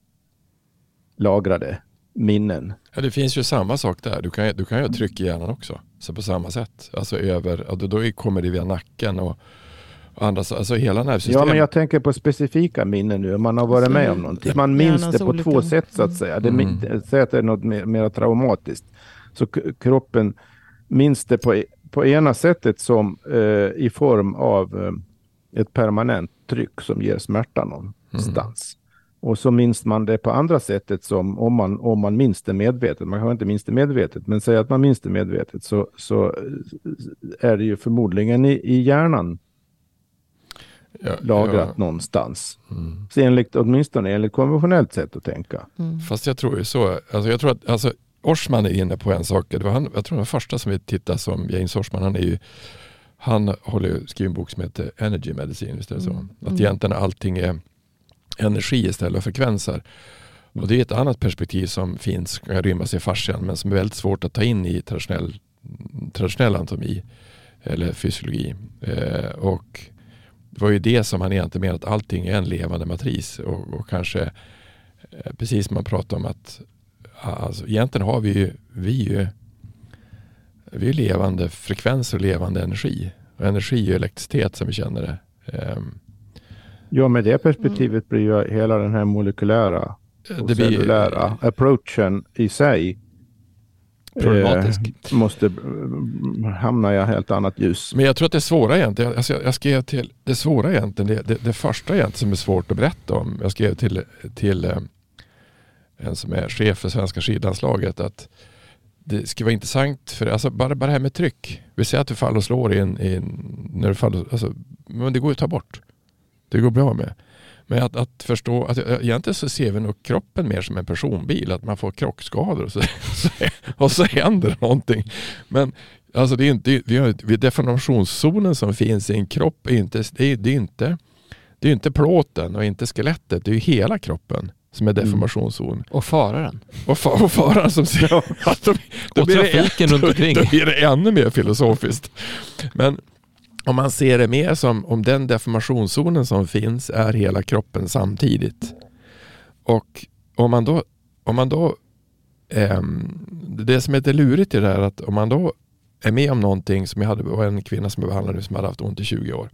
lagrade minnen. ja, det finns ju samma sak där. Du kan, ju- du kan ju ha tryck i hjärnan också. Så på samma sätt. Alltså över, då, då kommer det via nacken och, och andra, så- alltså hela nervsystemet. Ja, men jag tänker på specifika minnen nu. Man har varit med om någonting. Man minns det på olika- två sätt så att säga. Det, Mm. Säg att det är något mer, mer traumatiskt. Så kroppen minns det på, e- på ena sättet som eh, i form av eh, ett permanent tryck som ger smärta någonstans. Och så minns man det på andra sättet som om man, om man minns det medvetet. Man kanske inte minns det medvetet, men säg att man minns det medvetet så, så är det ju förmodligen i, i hjärnan Ja, lagrat ja. någonstans. Mm. Så enligt, åtminstone enligt konventionellt sätt att tänka. Mm. Fast jag tror ju så. Alltså jag tror att alltså, Orsman är inne på en sak. Det var han, jag tror den första som vi tittade som James Orsman. Han, är ju, han håller ju skrivit en bok som heter Energy Medicine. Visst är det så? Mm. Att Mm. egentligen allting är energi istället för frekvenser. Och det är ett annat perspektiv som finns, kan rymmas i fascian men som är väldigt svårt att ta in i traditionell, traditionell anatomi eller fysiologi. Eh, och det var ju det som han egentligen menade att allting är en levande matris och, och kanske eh, precis som man pratar om att alltså, egentligen har vi ju, vi ju vi är levande frekvenser och levande energi. Och energi är ju elektricitet som vi känner det. Eh, Ja, med det perspektivet blir ju hela den här molekylära och det blir, cellulära approachen i sig Problematisk. eh, måste eh, hamna i ett helt annat ljus. Men jag tror att det svåra egentligen, alltså jag, jag skrev till, det svåra egentligen, det, det, det första egentligen som är svårt att berätta om, jag skrev till, till eh, en som är chef för svenska skidlandslaget att det skulle vara intressant för alltså bara, bara det här med tryck. Vi säger att du faller och slår i en, i en när du faller, alltså, men det går ju att ta bort. Det går bra med. Men att, att förstå, att egentligen så ser vi nog kroppen mer som en personbil, att man får krockskador och så, och så händer någonting. Men alltså det är inte, vi har, vi, deformationszonen som finns i en kropp är inte, det är, det är inte, det är inte plåten och inte skelettet, det är ju hela kroppen som är deformationszon. Och föraren. Och, fa- och faran som ser att de, Och det trafiken än- runt omkring. Då blir det ännu mer filosofiskt. Men om man ser det mer som om den deformationszonen som finns är hela kroppen samtidigt. Och om man då, om man då ehm, det som är lite lurigt i det här är att om man då är med om någonting som jag hade, det var en kvinna som jag behandlade nu som hade haft ont i 20 år.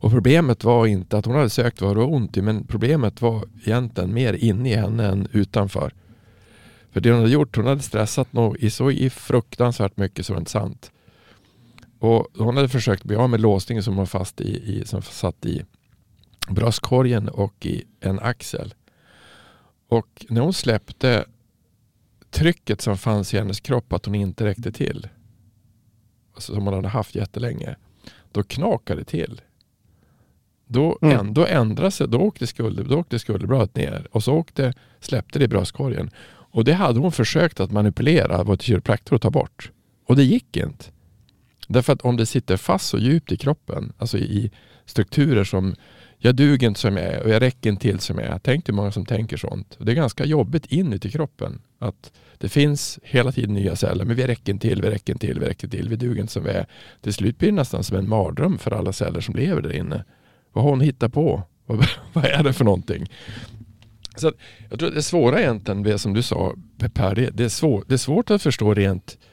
Och problemet var inte att hon hade sökt vad det var ont i men problemet var egentligen mer inne i henne än utanför. För det hon hade gjort, hon hade stressat nog i så i fruktansvärt mycket så det var inte sant. Och hon hade försökt bli av med låsningen som var fast i, i som satt i bröstkorgen och i en axel. Och när hon släppte trycket som fanns i hennes kropp att hon inte räckte till. Alltså som hon hade haft jättelänge. Då knakade det till. Då, Mm. ändå ändrade sig, då åkte, skulder, då åkte skulderbladet ner och så åkte, släppte det i bröstkorgen. Och det hade hon försökt att manipulera, till kiropraktor och ta bort. Och det gick inte. Därför att om det sitter fast så djupt i kroppen, alltså i strukturer som jag duger inte som jag är och jag räcker inte till som jag är. Tänk hur många som tänker sånt. Och det är ganska jobbigt inuti kroppen. Att det finns hela tiden nya celler, men vi räcker inte till, vi räcker inte till, vi räcker till, vi duger inte som vi är. Till slut blir det nästan som en mardröm för alla celler som lever där inne. Vad har hon hittat på? Vad, vad är det för någonting? Så jag tror att det svåra egentligen, det som du sa Per, det, det, är svår, det är svårt att förstå rent eh,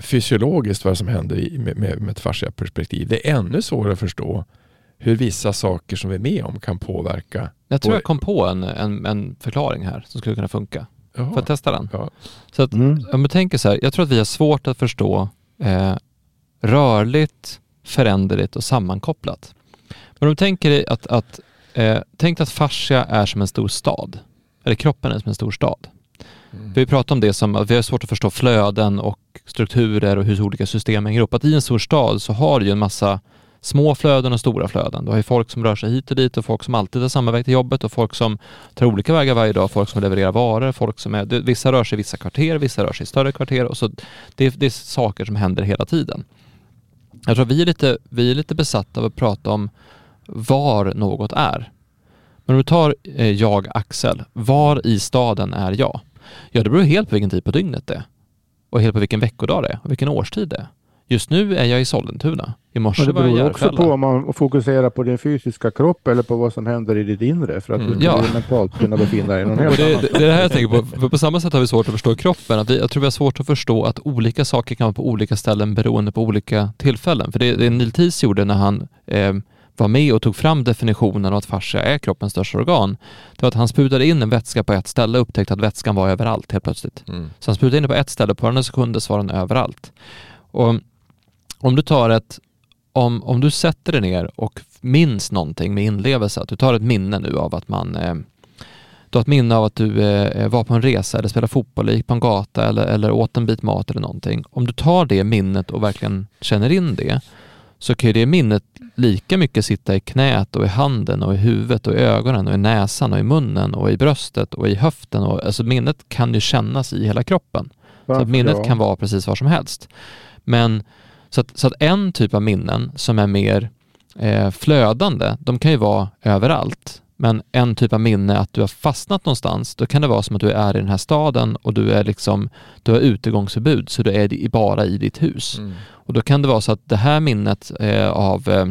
fysiologiskt vad som händer i, med, med, med ett fasciaperspektiv. Det är ännu svårare att förstå hur vissa saker som vi är med om kan påverka. Jag tror jag kom på en, en, en förklaring här som skulle kunna funka. Jaha. Får jag testa den? Ja. Så att, Mm. om du tänker så här, jag tror att vi har svårt att förstå eh, rörligt, föränderligt och sammankopplat. Men om du tänker dig att, att eh, tänk att fascia är som en stor stad. Eller kroppen är som en stor stad. Mm. Vi pratar om det som att vi har svårt att förstå flöden och strukturer och hur olika system hänger ihop. Att i en stor stad så har du ju en massa små flöden och stora flöden. Du har ju folk som rör sig hit och dit och folk som alltid har samma väg till jobbet och folk som tar olika vägar varje dag, folk som levererar varor, folk som är, vissa rör sig i vissa kvarter, vissa rör sig i större kvarter och så det, det är saker som händer hela tiden. Jag tror vi är lite, vi är lite besatta av att prata om var något är. Men om du tar eh, jag Axel, var i staden är jag? Ja, det beror helt på vilken tid på dygnet det är. Och helt på vilken veckodag det är och vilken årstid det är. Just nu är jag i Sollentuna. I morse det var jag i beror också Järfälla. på om man fokuserar på din fysiska kropp eller på vad som händer i ditt inre för att Mm. du Ja. mentalt kunna befinna dig i någon helt det, annan. det, det är det här jag tänker på. För på samma sätt har vi svårt att förstå kroppen. Att vi, jag tror vi har svårt att förstå att olika saker kan vara på olika ställen beroende på olika tillfällen. För det, det Neil Teese gjorde när han eh, var med och tog fram definitionen av att fascia är kroppens största organ. Det var att han sprutade in en vätska på ett ställe och upptäckte att vätskan var överallt helt plötsligt. Mm. Så han sprutade in det på ett ställe, på några sekunder så var den överallt. Och om du tar ett om, om du sätter dig ner och minns någonting med inlevelse, att du tar ett minne nu av att man eh, du har ett minne av att du eh, var på en resa eller spelade fotboll, eller gick på en gata eller, eller åt en bit mat eller någonting. Om du tar det minnet och verkligen känner in det så kan ju det minnet lika mycket sitta i knät och i handen och i huvudet och i ögonen och i näsan och i munnen och i bröstet och i höften. Och, alltså minnet kan ju kännas i hela kroppen. Varför så att minnet då? kan vara precis var som helst. Men så att, så att en typ av minnen som är mer eh, flödande, de kan ju vara överallt. Men en typ av minne att du har fastnat någonstans, då kan det vara som att du är i den här staden och du är liksom, du har utegångsförbud så du är bara i ditt hus. Mm. Och då kan det vara så att det här minnet eh, av eh,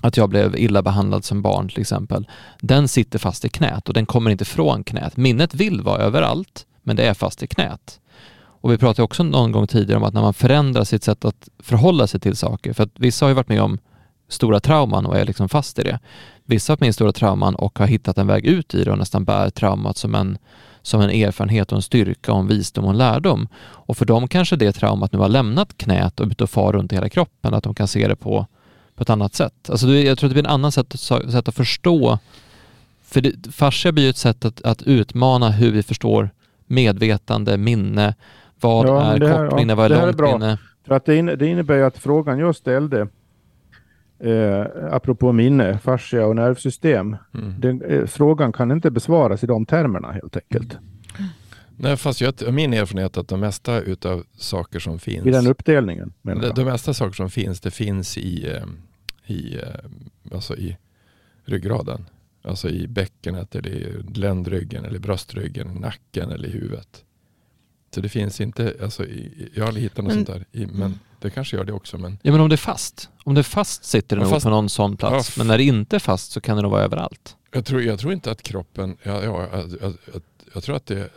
att jag blev illa behandlad som barn till exempel, den sitter fast i knät och den kommer inte från knät. Minnet vill vara överallt, men det är fast i knät. Och vi pratade också någon gång tidigare om att när man förändrar sitt sätt att förhålla sig till saker, för att vissa har ju varit med om stora trauman och är liksom fast i det. Vissa har i stora trauman och har hittat en väg ut i det och nästan bär traumat som en, som en erfarenhet och en styrka och en visdom och en lärdom. Och för dem kanske det traumat nu har lämnat knät och ut och far runt i hela kroppen, att de kan se det på, på ett annat sätt. Alltså det, jag tror att det blir en annan sätt, sätt att förstå. För det, fascia blir ju ett sätt att, att utmana hur vi förstår medvetande, minne, vad Ja, är här- kort minne, ja, vad är är långt bra. minne? För att det innebär ju att frågan jag ställde, eh, apropå minne, fascia och nervsystem, Mm. den, eh, frågan kan inte besvaras i de termerna helt enkelt. Nej, fast jag, min erfarenhet är att de mesta utav saker som finns I den uppdelningen menar de, jag. de mesta saker som finns, det finns i, eh, i, eh, alltså i ryggraden. Alltså i bäckenet, eller i ländryggen, eller bröstryggen, nacken eller i huvudet. Så det finns inte, alltså, jag har aldrig hittat något Men- sånt där. Men det kanske gör det också. Men Ja men om det är fast, om det är fast sitter det nog fast- på någon sån plats. Ja, f- men när det inte är fast så kan det nog vara överallt. jag, tror, jag tror inte att kroppen, ja, ja, jag, jag, jag, jag tror att det,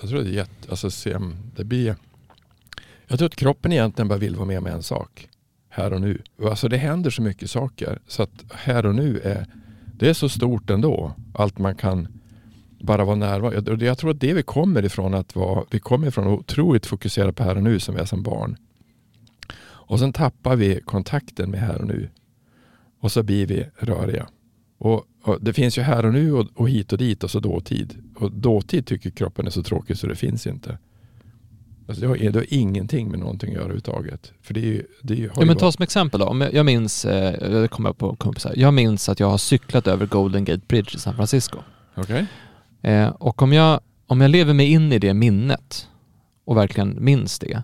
jag tror att det är jätte, alltså, se, det blir, jag tror att kroppen egentligen bara vill vara med med en sak. Här och nu. Och Alltså det händer så mycket saker. Så att här och nu är, det är så stort ändå. Allt man kan bara vara närvarande. Jag, jag tror att det vi kommer ifrån att vara, vi kommer ifrån att otroligt fokusera på här och nu som vi är som barn. Och sen tappar vi kontakten med här och nu. Och så blir vi röriga. Och, och det finns ju här och nu och, och hit och dit och så dåtid. Och dåtid tycker kroppen är så tråkigt så det finns inte. Alltså det, har, det har ingenting med någonting att göra överhuvudtaget. För det är ju, det är ju, Ja, men ta som exempel då. Om jag, jag minns, eh, det kommer jag på kompisar. Jag minns att jag har cyklat över Golden Gate Bridge i San Francisco. Okej? Eh, och om jag, om jag lever mig in i det minnet och verkligen minns det,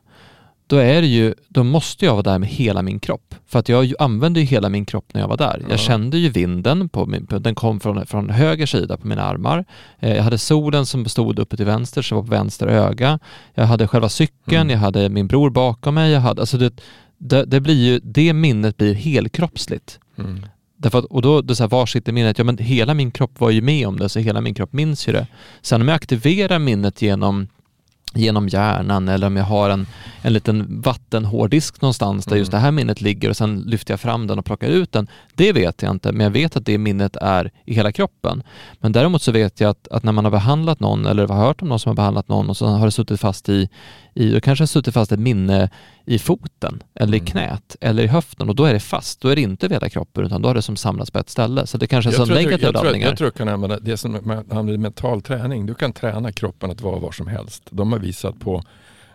då är det ju, då måste jag vara där med hela min kropp. För att jag använde ju hela min kropp när jag var där. Ja. Jag kände ju vinden, på min, den kom från, från höger sida på mina armar. Eh, jag hade solen som stod uppe till vänster, så jag var på vänster öga. Jag hade själva cykeln, Mm. jag hade min bror bakom mig. Jag hade, alltså det, det, det blir ju, det minnet blir helkroppsligt. Mm. Därför att, och då, då så här, var sitter minnet? Ja men hela min kropp var ju med om det, så hela min kropp minns ju det. Sen om jag aktiverar minnet genom, genom hjärnan eller om jag har en, en liten vattenhårddisk någonstans där Mm. just det här minnet ligger och sen lyfter jag fram den och plockar ut den. Det vet jag inte, men jag vet att det minnet är i hela kroppen. Men däremot så vet jag att, att när man har behandlat någon eller har hört om någon som har behandlat någon och så har det suttit fast i, i då kanske har suttit fast ett minne i foten eller Mm. i knät eller i höften och då är det fast. Då är det inte vid hela kroppen utan då har det som samlats på ett ställe. Så det kanske är Jag så negativa jag, att- laddningar. jag tror jag kan använda det som man använder mental träning. Du kan träna kroppen att vara var som helst. De har visat på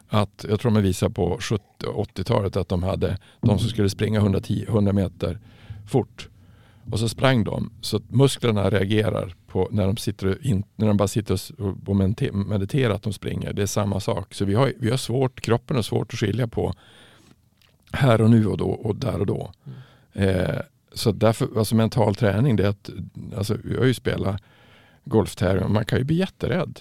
att, jag tror de har visat på 70 80-talet att de hade de som skulle springa 110, 100 meter fort. Och så sprang de så att musklerna reagerar på när de, sitter in, när de bara sitter och mediterar att de springer. Det är samma sak. Så vi har, vi har svårt, kroppen har svårt att skilja på här och nu och då och där och då. Eh, så därför, alltså mental träning, det är att, alltså, jag har ju spelat golftävlingar, man kan ju bli jätterädd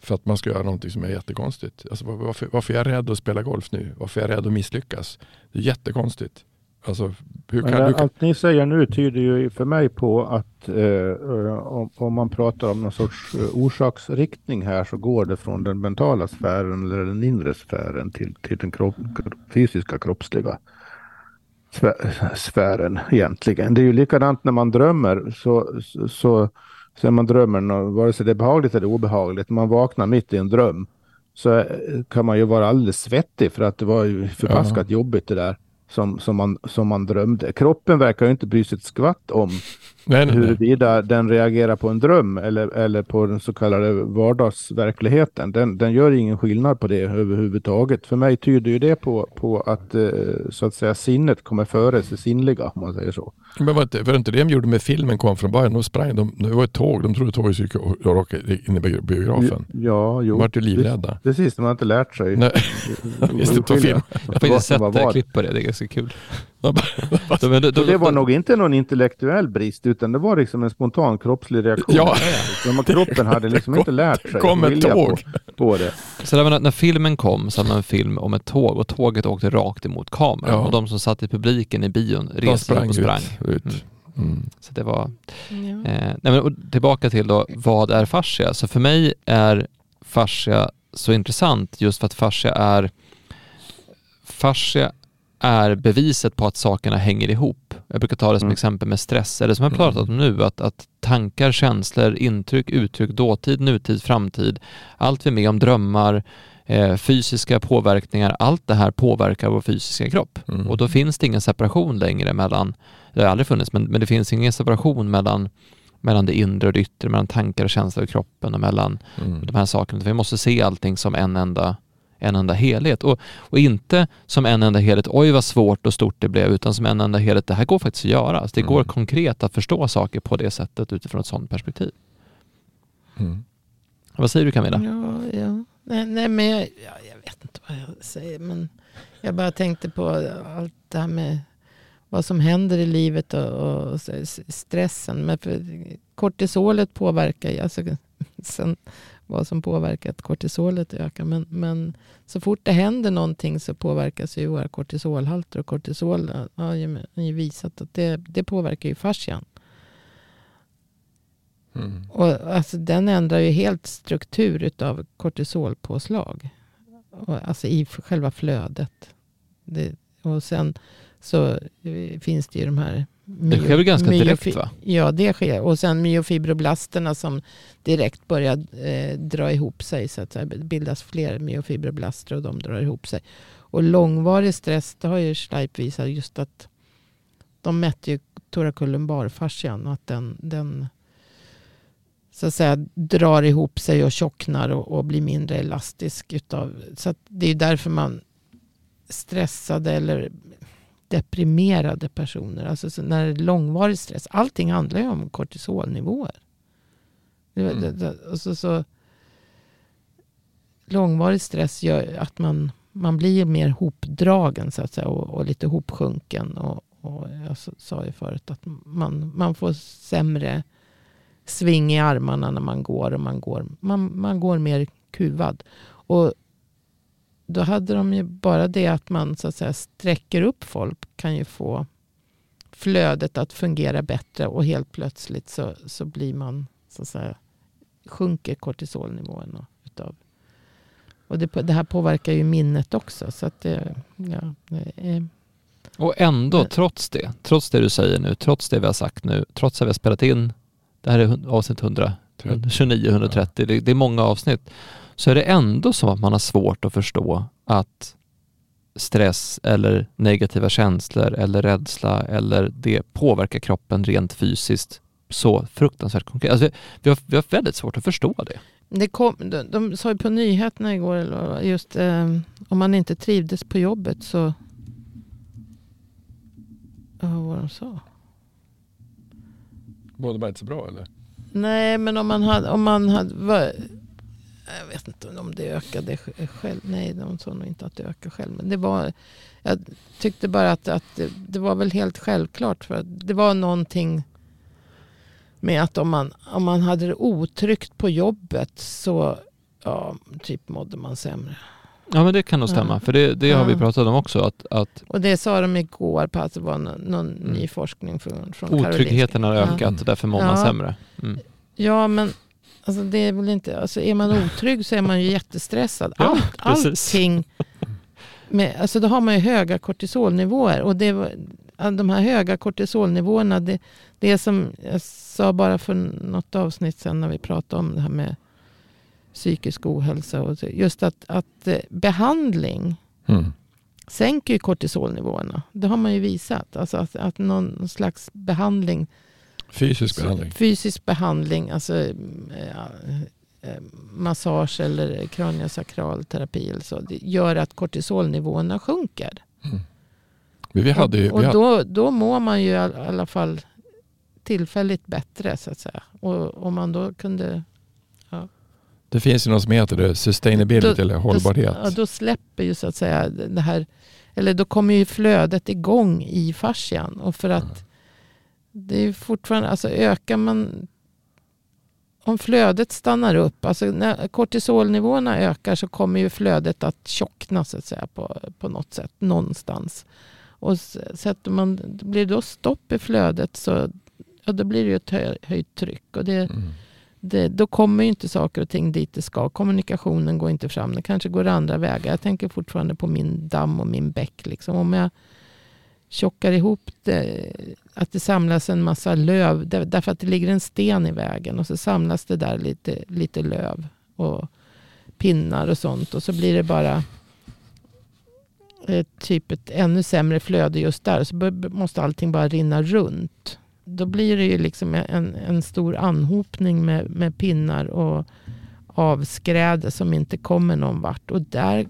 för att man ska göra någonting som är jättekonstigt. Alltså, var- varför, varför är jag rädd att spela golf nu? Varför är jag rädd att misslyckas? Det är jättekonstigt. Alltså, hur kan, hur kan, allt ni säger nu tyder ju för mig på att eh, eh, om, om man pratar om någon sorts eh, orsaksriktning här så går det från den mentala sfären eller den inre sfären till, till den kropp, fysiska kroppsliga sfä- sfären egentligen. Det är ju likadant när man drömmer så, så, så man drömmer, vare sig det är behagligt eller obehagligt, man vaknar mitt i en dröm så eh, kan man ju vara alldeles svettig för att det var ju förbaskat jobbigt det där. Som, som, man, som man drömde. Kroppen verkar ju inte bry sig ett skvatt om Nej, nej, nej. huruvida den reagerar på en dröm eller, eller på den så kallade vardagsverkligheten. Den, den gör ingen skillnad på det överhuvudtaget. För mig tyder ju det på, på att eh, så att säga sinnet kommer före det sinnliga om man säger så. Men var inte, var det inte det de gjorde med filmen kom från början? De sprang, de, det var ett tåg, de trodde tåget skulle raka in i biografen. Ja, jo. De vart ju livrädda. Precis, de har inte lärt sig. Nej. Visst, det tog film. Jag har faktiskt sett det klipp på det, det ganska kul. De De- de- de- det var nog inte någon intellektuell brist utan det var liksom en spontan kroppslig reaktion. Ja. Som att kroppen hade liksom inte lärt sig Det kom att ett tåg. På, på det. Så där, när, när filmen kom så hade man en film om ett tåg och tåget åkte rakt emot kameran Ja. och de som satt i publiken i bion De reste sprang och sprang. ut. ut. Mm. Så det var, eh, nej men, och tillbaka till då, vad är fascia? Så för mig är fascia så intressant just för att fascia är fascia är beviset på att sakerna hänger ihop. Jag brukar ta det som Mm. exempel med stress, eller som jag pratat om nu, att, att tankar, känslor, intryck, uttryck, dåtid, nutid, framtid, allt vi är med om, drömmar, eh, fysiska påverkningar, allt det här påverkar vår fysiska kropp. Mm. Och då finns det ingen separation längre mellan, det har aldrig funnits, men, men det finns ingen separation mellan, mellan det inre och det yttre, mellan tankar och känslor i kroppen och mellan Mm. de här sakerna. Vi måste se allting som en enda, en enda helhet. Och, och inte som en enda helhet, oj vad svårt och stort det blev, utan som en enda helhet, det här går faktiskt att göra. Alltså det går Mm. konkret att förstå saker på det sättet utifrån ett sådant perspektiv. Mm. Vad säger du Camilla? Ja, ja. Nej, nej men jag, ja, jag vet inte vad jag säger. Men jag bara tänkte på allt det här med vad som händer i livet och, och stressen. Men för kortisolet påverkar ju, alltså, sen vad som påverkar att kortisolet ökar. Men, men så fort det händer någonting så påverkas ju våra kortisolhalter. Och kortisol har ju, ju visat att det, det påverkar ju fascian. Mm. Och alltså, den ändrar ju helt struktur utav kortisolpåslag. Och, alltså i själva flödet. Det, och sen så eh, finns det ju de här... Det sker väl ganska direkt, va? Ja, det sker. Och sen myofibroblasterna som direkt börjar eh, dra ihop sig. Så att det bildas fler myofibroblaster och de drar ihop sig. Och långvarig stress, det har ju Schleip visat just att de mätte ju thoracolumbarfascian och att den, den så att säga drar ihop sig och tjocknar och, och blir mindre elastisk. Utav, så det är därför man stressade eller deprimerade personer. Alltså så när det är långvarig stress. Allting handlar ju om kortisolnivåer. Mm. det, det, och så, långvarig stress gör att man, man blir mer hopdragen så att säga, och, och lite hopsjunken. Och, och jag sa ju förut att man, man får sämre sving i armarna när man går. Och man, går man, man går mer kuvad. Och då hade de ju bara det att man så att säga sträcker upp folk kan ju få flödet att fungera bättre och helt plötsligt så, så blir man så att säga sjunker kortisolnivån utav. Och det, det här påverkar ju minnet också så att det, ja, det är, Och ändå, Men- trots det, trots det du säger nu, trots det vi har sagt nu, trots att vi har spelat in, det här är avsnitt 100, 29, 130, det, det är många avsnitt, så är det ändå så att man har svårt att förstå att stress eller negativa känslor eller rädsla eller det påverkar kroppen rent fysiskt så fruktansvärt konkret. Alltså, vi, har, vi har väldigt svårt att förstå det. det kom, de, de sa ju på nyheterna igår just eh, om man inte trivdes på jobbet så Ja, vad var de sa? Mådde man inte så bra eller? Nej, men om man hade... Om man hade var, jag vet inte om det ökade sj- själv. Nej, de sa nog inte att det ökade själv. Men det var... Jag tyckte bara att, att det, det var väl helt självklart. För att det var någonting med att om man, om man hade det otryggt på jobbet så ja, typ mådde man sämre. Ja men det kan nog stämma, Ja. för det, det har vi Ja. pratat om också, att, att Och det sa de igår på att det var någon, någon Mm. ny forskning från, från Karolinska. otryggheten har Ja. ökat och därför mår man Ja. sämre. Mm. Ja, men alltså, det är väl inte... Alltså, är man otrygg så är man ju jättestressad. Ja, Allt, precis. allting... Med, alltså, då har man ju höga kortisolnivåer. Och det, ja, de här höga kortisolnivåerna, det, det är som jag sa bara för något avsnitt sen när vi pratade om det här med psykisk ohälsa. Och just att, att eh, behandling Mm. sänker ju kortisolnivåerna. Det har man ju visat. Alltså att, att någon slags behandling, Fysisk behandling. fysisk behandling, alltså eh, eh, massage eller kraniosakral terapi eller så, det gör att kortisolnivåerna sjunker. Mm. Vi hade ju, och vi hade, då, då mår man ju i all- alla fall tillfälligt bättre så att säga. Och om man då kunde... det finns ju något som heter det, sustainability Då- eller hållbarhet. Då, ja, då släpper ju så att säga det här, eller då kommer ju flödet igång i fascian. Och för att det är fortfarande, alltså ökar man, om flödet stannar upp, alltså när kortisolnivåerna ökar så kommer ju flödet att tjockna så att säga på, på något sätt, någonstans. Och sätter man, blir det då stopp i flödet så ja, då blir det ju ett hö, höjt tryck. Och det, Mm. det, då kommer ju inte saker och ting dit det ska. Kommunikationen går inte fram. Det kanske går andra vägar. Jag tänker fortfarande på min damm och min bäck. Liksom. Om jag tjockar ihop det, att det samlas en massa löv. Därför att det ligger en sten i vägen. Och så samlas det där lite, lite löv och pinnar och sånt. Och så blir det bara eh, typ ett ännu sämre flöde just där. Så måste allting bara rinna runt då blir det ju liksom en, en stor anhopning med, med pinnar och avskräde som inte kommer någon vart. Och där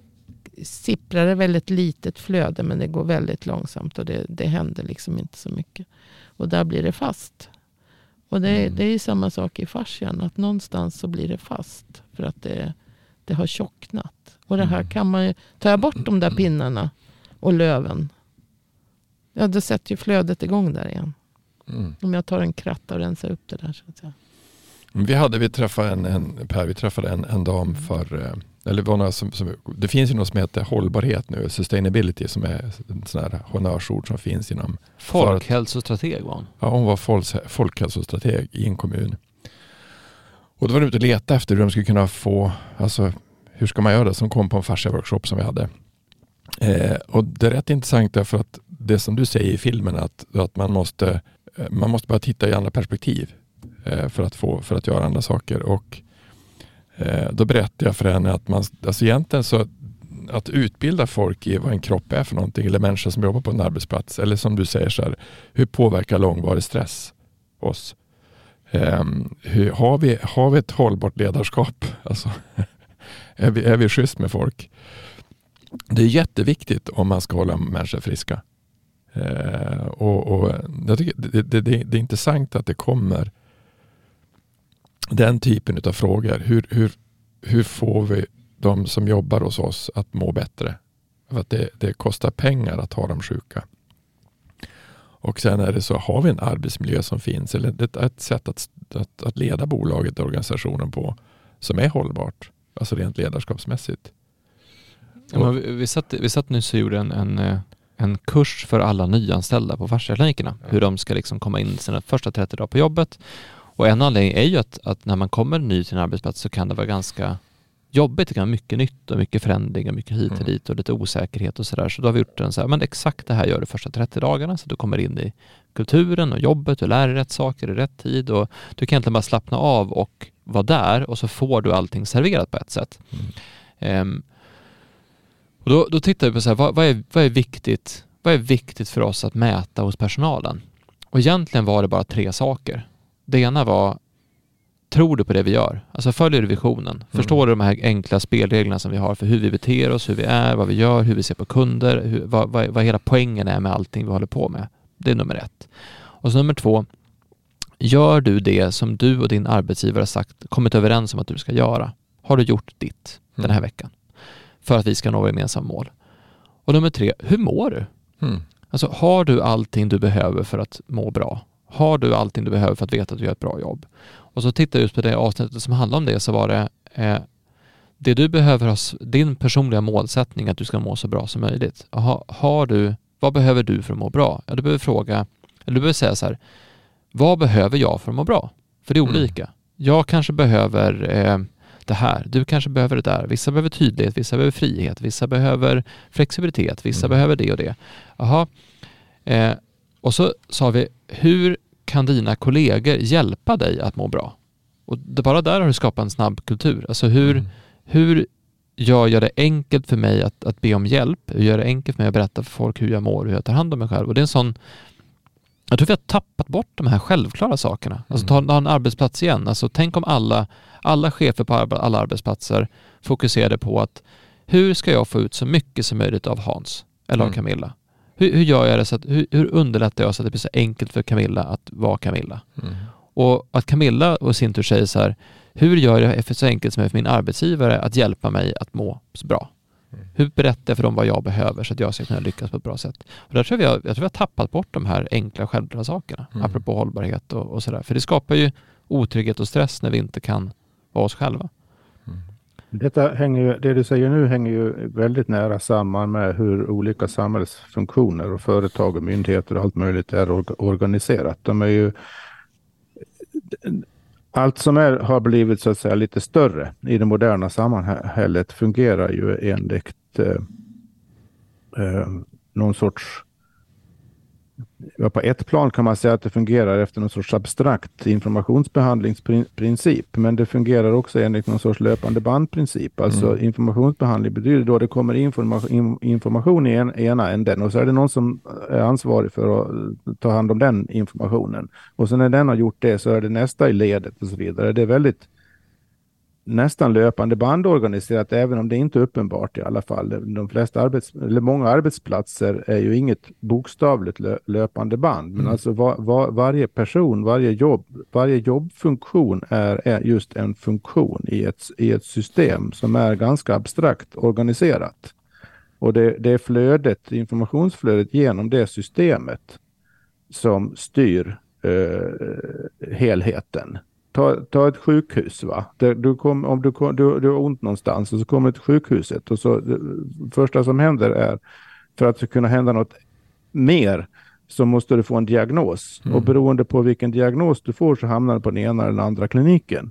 sipprar det väldigt litet flöde men det går väldigt långsamt och det, det händer liksom inte så mycket. Och där blir det fast. Och det, Mm. det är ju samma sak i fascian, att någonstans så blir det fast för att det, det har tjocknat. Och det här Mm. kan man ju, tar jag bort de där pinnarna och löven, ja då sätter ju flödet igång där igen. Mm. Om jag tar en kratta och rensar upp det där. Så att säga. Vi hade, vi träffade en, en, Per, vi träffade en, en dam för, eh, eller det var några som, som, det finns ju något som heter hållbarhet nu, sustainability som är ett sånt här honnörsord som finns inom, Folkhälsostrateg var hon. ja hon var folkhälsostrateg i en kommun. Och då var de ute och letade efter hur de skulle kunna få, alltså hur ska man göra det som kom på en fascia workshop som vi hade. Eh, och det är rätt intressant därför att det som du säger i filmen att, att man måste eh, man måste bara titta i andra perspektiv Eh, för, att få, för att göra andra saker. Och eh, då berättade jag för henne att man, alltså egentligen så att, utbilda folk i vad en kropp är för någonting eller människor som jobbar på en arbetsplats eller som du säger så här, hur påverkar långvarig stress oss? Um, hur, har, vi, har vi ett hållbart ledarskap? Alltså, är, vi, är vi schysst med folk? Det är jätteviktigt om man ska hålla människor friska. Uh, och, och jag tycker det, det, det, det är intressant att det kommer den typen av frågor. Hur, hur, hur får vi de som jobbar hos oss att må bättre? För att det, det kostar pengar att ha dem sjuka. Och sen är det så, har vi en arbetsmiljö som finns eller ett, ett sätt att, att, att leda bolaget och organisationen på som är hållbart, alltså rent ledarskapsmässigt. Ja, men vi, vi, satt, vi satt nyss och gjorde en, en, eh, en kurs för alla nyanställda på fasciaklinikerna. Ja. Hur de ska liksom komma in sina första 30 dagar på jobbet. Och en anledning är ju att, att när man kommer ny till en arbetsplats så kan det vara ganska jobbigt. Det kan vara mycket nytt och mycket förändringar, mycket hit och Mm. dit och lite osäkerhet och sådär. Så då har vi gjort en så här, men exakt det här gör du första 30 dagarna så du kommer in i kulturen och jobbet, du lär dig rätt saker i rätt tid och du kan egentligen bara slappna av och vara där och så får du allting serverat på ett sätt. Mm. Ehm, och då, då tittar vi på så här, vad, vad, är, vad, är viktigt, vad är viktigt för oss att mäta hos personalen? Och egentligen var det bara tre saker. Det ena var, tror du på det vi gör? Alltså följer du visionen? Förstår du de här enkla spelreglerna som vi har för hur vi beter oss, hur vi är, vad vi gör, hur vi ser på kunder, hur, vad, vad, vad hela poängen är med allting vi håller på med. Det är nummer ett. Och så nummer två, gör du det som du och din arbetsgivare har sagt, kommit överens om att du ska göra? Har du gjort ditt den här Mm. veckan? För att vi ska nå gemensamma mål. Och nummer tre, hur mår du? Mm. Alltså har du allting du behöver för att må bra? Har du allting du behöver för att veta att du gör ett bra jobb? Och så tittar jag just på det avsnittet som handlar om det så var det eh, det du behöver ha, din personliga målsättning att du ska må så bra som möjligt. Ha, har du, vad behöver du för att må bra? Ja, du behöver fråga, eller du behöver säga så här, vad behöver jag för att må bra? För det är Mm. olika. Jag kanske behöver eh, det här, du kanske behöver det där. Vissa behöver tydlighet, vissa behöver frihet, vissa behöver flexibilitet, vissa Mm. behöver det och det. Jaha. Eh, och så sa vi, hur kan dina kollegor hjälpa dig att må bra? Och det, bara där har du skapat en snabb kultur. Alltså hur, Mm. hur jag gör det enkelt för mig att, att be om hjälp, jag gör det enkelt för mig att berätta för folk hur jag mår, hur jag tar hand om mig själv. Och det är en sån jag tror vi har tappat bort de här självklara sakerna. Alltså ta, ta en arbetsplats igen. Alltså tänk om alla, alla chefer på alla arbetsplatser fokuserade på att hur ska jag få ut så mycket som möjligt av Hans eller av Mm. Camilla? Hur, hur gör jag det så att, hur, hur underlättar jag så att det blir så enkelt för Camilla att vara Camilla? Mm. Och att Camilla och sin tur säger så här, hur gör jag det så enkelt som möjligt för min arbetsgivare att hjälpa mig att må så bra? Mm. Hur berättar jag för dem vad jag behöver så att jag ska kunna lyckas på ett bra sätt? Och där tror jag, jag tror vi har tappat bort de här enkla självklara sakerna, Mm. apropå hållbarhet och, och sådär. För det skapar ju otrygghet och stress när vi inte kan vara oss själva. Detta hänger ju, det du säger nu hänger ju väldigt nära samman med hur olika samhällsfunktioner och företag och myndigheter och allt möjligt är organiserat. De är ju, allt som är, har blivit så att säga lite större i det moderna samhället fungerar ju enligt eh, eh, någon sorts på ett plan kan man säga att det fungerar efter någon sorts abstrakt informationsbehandlingsprincip, men det fungerar också enligt någon sorts löpande bandprincip. Alltså Mm. informationsbehandling betyder då att det kommer information, in- information i en, ena änden och så är det någon som är ansvarig för att ta hand om den informationen. Och sen när den har gjort det så är det nästa i ledet och så vidare. Det är väldigt nästan löpande band organiserat, även om det inte är uppenbart i alla fall. De flesta arbets, eller många arbetsplatser är ju inget bokstavligt lö, löpande band, men Mm. alltså var, var, varje person, varje jobb, varje jobbfunktion är, är just en funktion i ett, i ett system som är ganska abstrakt organiserat. Och det, det är flödet, informationsflödet genom det systemet som styr eh, helheten. Ta, ta ett sjukhus. Va? Du kom, om du, kom, du, du har ont någonstans och så kommer du till sjukhuset och så det första som händer är för att det ska kunna hända något mer så måste du få en diagnos. Mm. Och beroende på vilken diagnos du får så hamnar du på den ena eller den andra kliniken.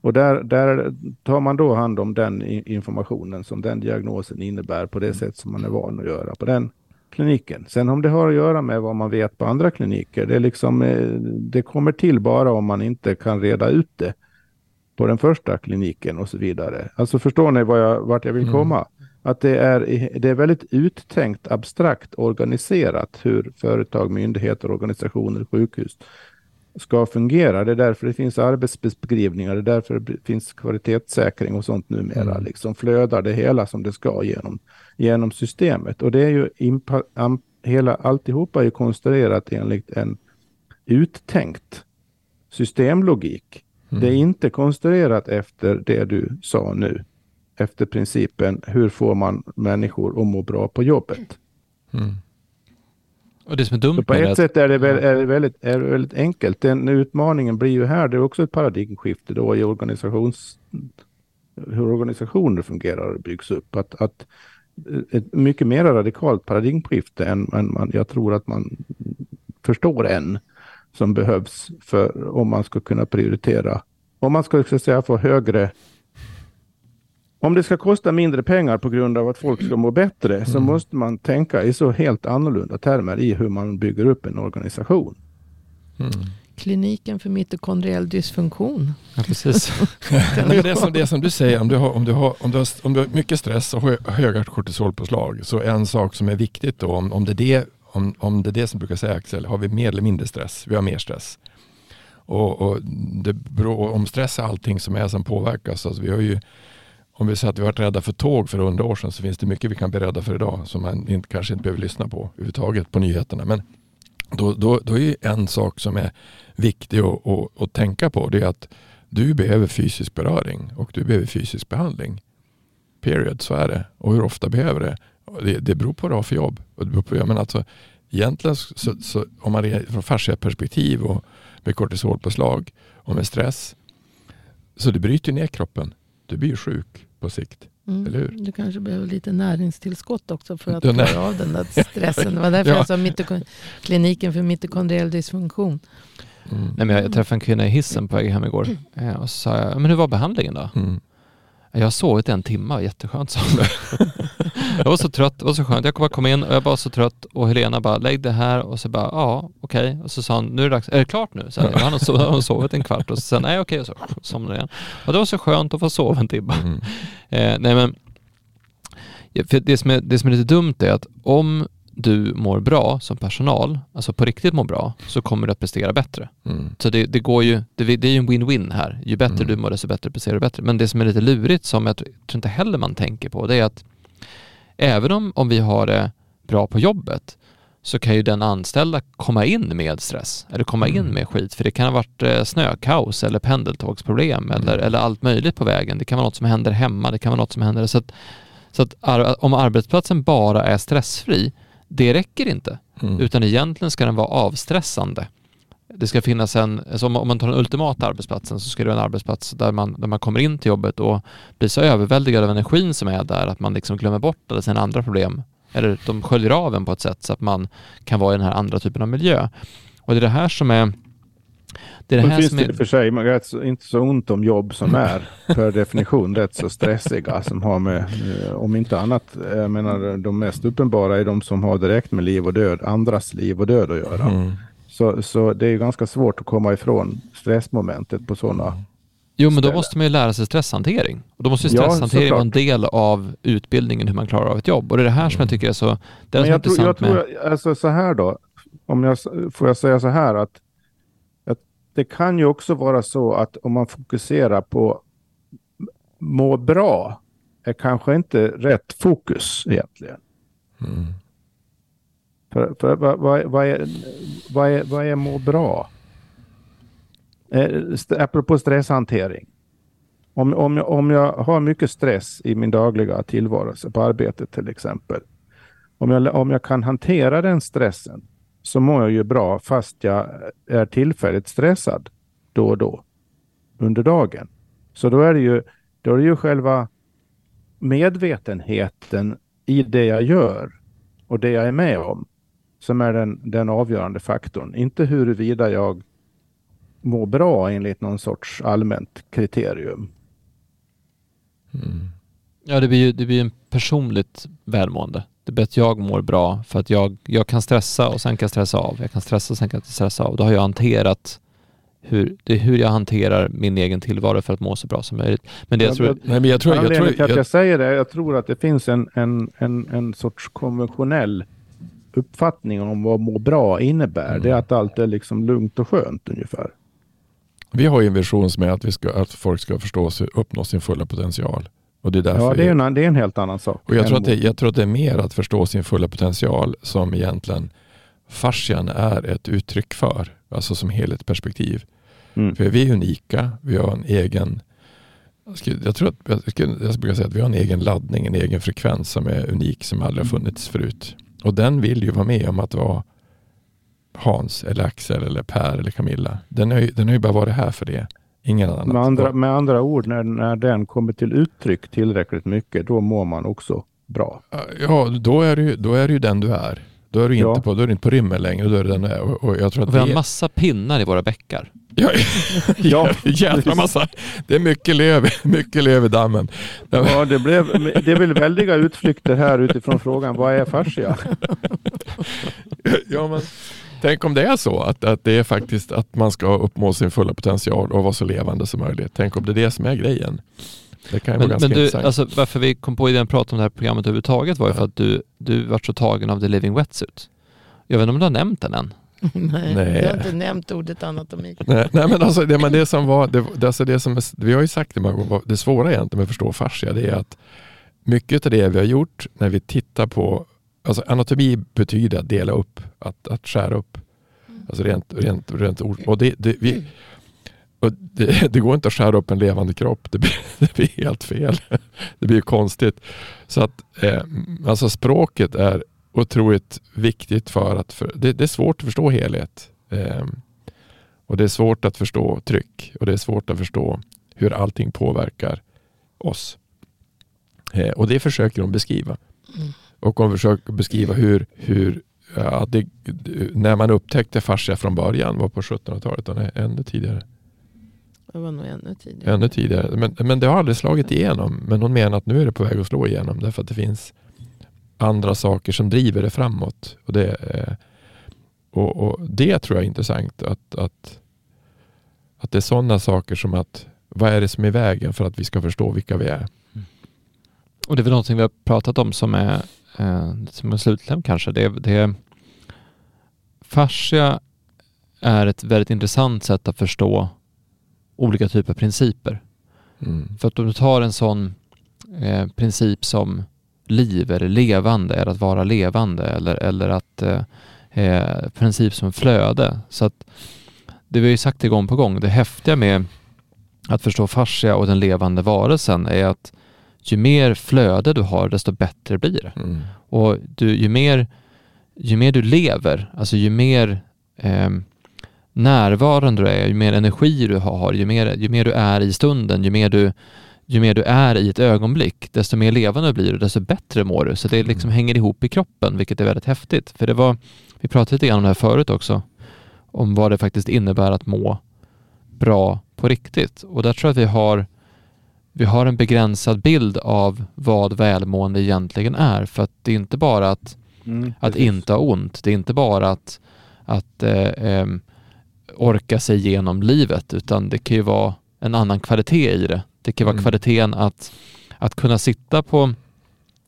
Och där, där tar man då hand om den informationen som den diagnosen innebär på det sätt som man är van att göra på den kliniken. Sen om det har att göra med vad man vet på andra kliniker, det, är liksom, eh, det kommer till bara om man inte kan reda ut det på den första kliniken och så vidare. Alltså förstår ni vad jag, vart jag vill Mm. komma? Att det är, det är väldigt uttänkt, abstrakt, organiserat hur företag, myndigheter, organisationer, sjukhus ska fungera. Det är därför det finns arbetsbeskrivningar, det är därför det finns kvalitetssäkring och sånt numera. Mm. Liksom flödar det hela som det ska genom, genom systemet. Och det är ju impa, am, hela, alltihopa är ju konstruerat enligt en uttänkt systemlogik. Mm. Det är inte konstruerat efter det du sa nu. Efter principen hur får man människor att må bra på jobbet. Mm. Och det som är dumt Så på ett sätt är det, väl, är det väldigt, är det väldigt enkelt. Den utmaningen blir ju här, det är också ett paradigmskifte då i organisations, hur organisationer fungerar och byggs upp. Att, att ett mycket mer radikalt paradigmskifte än, än man, jag tror att man förstår än som behövs för om man ska kunna prioritera. Om man ska så säga, få högre om det ska kosta mindre pengar på grund av att folk ska må bättre så Mm. måste man tänka i så helt annorlunda termer i hur man bygger upp en organisation. Mm. Kliniken för mitokondriell dysfunktion. Ja, precis. Det, är som, det är som du säger, om du har, om du har, om du har, om du har mycket stress och hö, höga kortisolpåslag så en sak som är viktigt då, om, om, det är det, om, om det är det som brukar säga Axel, har vi mer eller mindre stress? Vi har mer stress. Och, och det beror, om stress är allting som är som påverkas. Alltså vi har ju, om vi säger att vi varit rädda för tåg för hundra år sedan så finns det mycket vi kan bli rädda för idag som man inte, kanske inte behöver lyssna på överhuvudtaget på nyheterna. Men då, då, då är ju en sak som är viktig att, att, att tänka på det är att du behöver fysisk beröring och du behöver fysisk behandling. Period, så är det. Och hur ofta behöver det? Det, det beror på vad du har för jobb. Och det beror på, men alltså, egentligen så, så, om man är från fasciaperspektiv och med kortisolpåslag och med stress så det bryter ner kroppen. Du blir ju sjuk på sikt. Mm. Eller hur? Du kanske behöver lite näringstillskott också för att klara av den där stressen. Det var därför Ja. jag sa mitokon- kliniken för mitokondriell dysfunktion. Mm. Nej, men jag, jag träffade en kvinna i hissen på väg hem igår eh, och så sa jag, men hur var behandlingen då? Mm. Jag har sovit en timme, jätteskönt sa hon. Jag var så trött, det var så skönt. Jag bara kom in och jag var så trött och Helena bara, lägg det här och så bara, ja okej. Och så sa hon, nu är det dags, är det klart nu? Så här, han har sov- han har sovit en kvart och så sen, nej okej, och så somnade igen. Och det var så skönt att få sova en timme. Mm. Eh, nej men, För det, som är, det som är lite dumt är att om du mår bra som personal, alltså på riktigt mår bra, så kommer du att prestera bättre. Mm. Så det, det går ju, det, det är ju en win-win här. Ju bättre Mm. du mår, desto bättre presterar du bättre. Men det som är lite lurigt, som jag tror inte heller man tänker på, det är att även om, om vi har det bra på jobbet, så kan ju den anställda komma in med stress, eller komma in Mm. med skit, för det kan ha varit eh, snökaos eller pendeltågsproblem eller, Mm. eller allt möjligt på vägen. Det kan vara något som händer hemma, det kan vara något som händer. Så att, så att ar- om arbetsplatsen bara är stressfri, det räcker inte. Mm. Utan egentligen ska den vara avstressande. Det ska finnas en, alltså om man tar den ultimata arbetsplatsen så ska det vara en arbetsplats där man, där man kommer in till jobbet och blir så överväldigad av energin som är där att man liksom glömmer bort alla sina andra problem. Eller de sköljer av en på ett sätt så att man kan vara i den här andra typen av miljö. Och det är det här som är det är det här finns som det är, för sig rätt så, inte så ont om jobb som är per definition rätt så stressiga som har med, eh, om inte annat, jag menar de mest uppenbara är de som har direkt med liv och död, andras liv och död att göra. Mm. Så, så det är ganska svårt att komma ifrån stressmomentet på sådana. Jo men då måste man ju lära sig stresshantering. Och då måste ju Ja, stresshantering vara en del av utbildningen hur man klarar av ett jobb. Och det är det här som jag tycker är så, det är Men så jag tror, intressant jag med... tror alltså så här då, om jag, får jag säga så här att, att det kan ju också vara så att om man fokuserar på må bra är kanske inte rätt fokus egentligen. Mm. För, för vad, vad, vad, är, vad, är, vad är må bra? Eh, st- apropå stresshantering. Om, om, jag, om jag har mycket stress i min dagliga tillvaro, på arbetet till exempel. Om jag, om jag kan hantera den stressen så mår jag ju bra fast jag är tillfälligt stressad då och då under dagen. Så då är det ju, då är det ju själva medvetenheten i det jag gör och det jag är med om som är den, den avgörande faktorn. Inte huruvida jag mår bra enligt någon sorts allmänt kriterium. Mm. Ja, det blir ju det blir ju en personligt välmående. Det blir att jag mår bra för att jag, jag kan stressa och sen kan jag stressa av. Jag kan stressa och sen kan jag stressa av. Då har jag hanterat hur, det är hur jag hanterar min egen tillvaro för att må så bra som möjligt. Men det jag Jag- tror, jag- Nej, men jag tror, jag tror, till att jag, jag säger det, jag tror att det finns en, en, en, en sorts konventionell uppfattning om vad må bra innebär. Mm. Det är att allt är liksom lugnt och skönt ungefär. vi har ju en vision som är att, vi ska, att folk ska förstå sig, uppnå sin fulla potential. Och det är därför Ja, det är, en, det är en helt annan sak. Och jag tror, att det, jag tror att det är mer att förstå sin fulla potential som egentligen fascian är ett uttryck för. Alltså som helhetsperspektiv. Mm. För vi är unika. Vi har en egen jag, tror att jag, skulle, jag brukar säga att vi har en egen laddning, en egen frekvens som är unik som aldrig har funnits förut. Och den vill ju vara med om att vara Hans eller Axel eller Per eller Camilla. Den har ju, den har ju bara varit här för det. Ingen annan. Med andra, med andra ord, när, när den kommer till uttryck tillräckligt mycket, då mår man också bra. Ja, då är, ju, då är ju den du är. Då är du inte, Ja. på, då är du inte på rymmen längre, då är den. Och, jag tror att och vi har det- massa pinnar i våra bäckar. Ja, Ja. jävla massa. Det är mycket löv, mycket löv i dammen. Ja, det, blev, det är väl väldiga utflykter här utifrån frågan, vad är fascia? Ja, men, tänk om det är så att, att det är faktiskt att man ska uppnå sin fulla potential och vara så levande som möjligt. Tänk om det är det som är grejen. Det kan ju Men, vara ganska men du, intressant. alltså, varför vi kom på idén att prata om det här programmet överhuvudtaget var ju för att du, du vart så tagen av The Living Wetsuit. Jag vet inte om du har nämnt den än? Nej, Nej. jag har inte nämnt ordet anatomi. Nej, nej men alltså det, men det som var, det, det, alltså det som är, vi har ju sagt det många gånger, det svåra egentligen med att förstå fascia det är att mycket av det vi har gjort när vi tittar på, alltså anatomi betyder att dela upp, att, att skära upp. Alltså rent, rent, rent ord. Och det, det, vi, det, det går inte att skära upp en levande kropp, det blir, det blir helt fel. Det blir konstigt. Så att eh, alltså språket är otroligt viktigt för att, för, det, det är svårt att förstå helhet. Eh, och det är svårt att förstå tryck och det är svårt att förstå hur allting påverkar oss. Eh, och det försöker de beskriva. Mm. Och de försöker beskriva hur, hur ja, det, när man upptäckte fascia från början var på 1700-talet, och ännu tidigare. Det var nog ännu tidigare. Ännu tidigare. Men, men det har aldrig slagit igenom. Men hon menar att nu är det på väg att slå igenom därför att det finns andra saker som driver det framåt. Och det, eh, och, och det tror jag är intressant. Att, att, att det är sådana saker som att vad är det som är i vägen för att vi ska förstå vilka vi är? och det är väl någonting vi har pratat om som är, eh, som är slutkläm kanske. Det, det, fascia är ett väldigt intressant sätt att förstå olika typer av principer. Mm. För att om du tar en sån eh, princip som liv eller levande, eller att vara levande eller, eller att eh, eh, princip som flöde. Så att det vi har ju sagt det gång på gång, det häftiga med att förstå fascia och den levande varelsen är att ju mer flöde du har desto bättre blir det. Mm. Och du, ju, mer, ju mer du lever, alltså ju mer eh, närvarande du är, ju mer energi du har, ju mer, ju mer du är i stunden, ju mer du, ju mer du är i ett ögonblick, desto mer levande blir du, desto bättre mår du. Så det liksom hänger ihop i kroppen, vilket är väldigt häftigt. För det var, vi pratade lite grann om det här förut också, om vad det faktiskt innebär att må bra på riktigt. Och där tror jag att vi har vi har en begränsad bild av vad välmående egentligen är. För att det är inte bara att, Mm, att inte ha ont. Det är inte bara att, att eh, em, orka sig igenom livet, utan det kan ju vara en annan kvalitet i det. Det kan vara Mm. kvaliteten att, att kunna sitta på,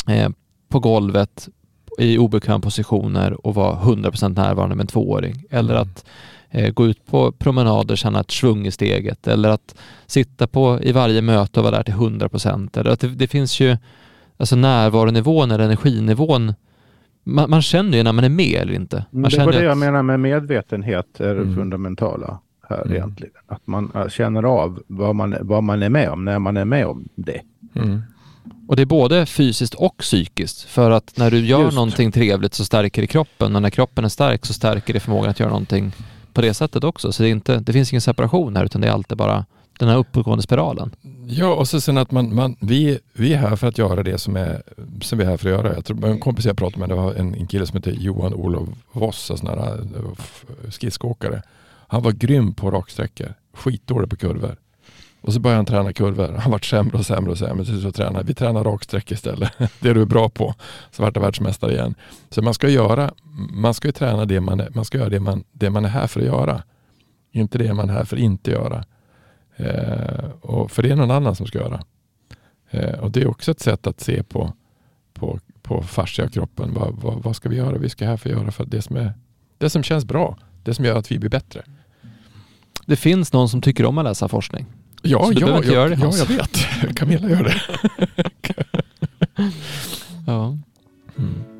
eh, på golvet i obekväma positioner och vara 100% närvarande med en tvååring. Eller Mm. att eh, gå ut på promenader och känna ett svung i steget. Eller att sitta på i varje möte och vara där till 100%. Eller att det, det finns ju, alltså närvaronivån eller energinivån, man, man känner ju när man är med eller inte. Men Man det var det att- jag menar med medvetenhet är det Mm. fundamentala här Mm. egentligen. Att man äh, känner av vad man, vad man är med om när man är med om det. Mm. Och det är både fysiskt och psykiskt. För att när du gör Just. någonting trevligt så stärker det kroppen och när kroppen är stark så stärker det förmågan att göra någonting på det sättet också. Så det, inte, det finns ingen separation här utan det är alltid bara den här uppåtgående spiralen. Ja, och så sen att man, man, vi, vi är här för att göra det som, är, som vi är här för att göra. Jag tror, en kompis jag pratade med, det var en, en kille som heter Johan Olof Voss, en sån här eh, skridskoåkare. Han var grym på raksträckor, skitdålig på kurvor. Och så började han träna kurvor. Han vart sämre och sämre och sämre. Så, tränade, vi tränar raksträckor istället. det du är bra på. Så vart han världsmästare igen. Så man ska göra, man ska ju träna det man, är- man ska göra det man, det man är här för att göra. Inte det man är här för att inte göra. Eh, och för det är någon annan som ska göra. Eh, och det är också ett sätt att se på, på, på fascia och kroppen. Vad, vad, vad, ska vi göra? Vi ska här för att göra för det som, är, det som känns bra. Det som gör att vi blir bättre. Det finns någon som tycker om att läsa forskning. Ja, så ja, ja, det, ja jag vet. Camilla gör det. ja. Mm.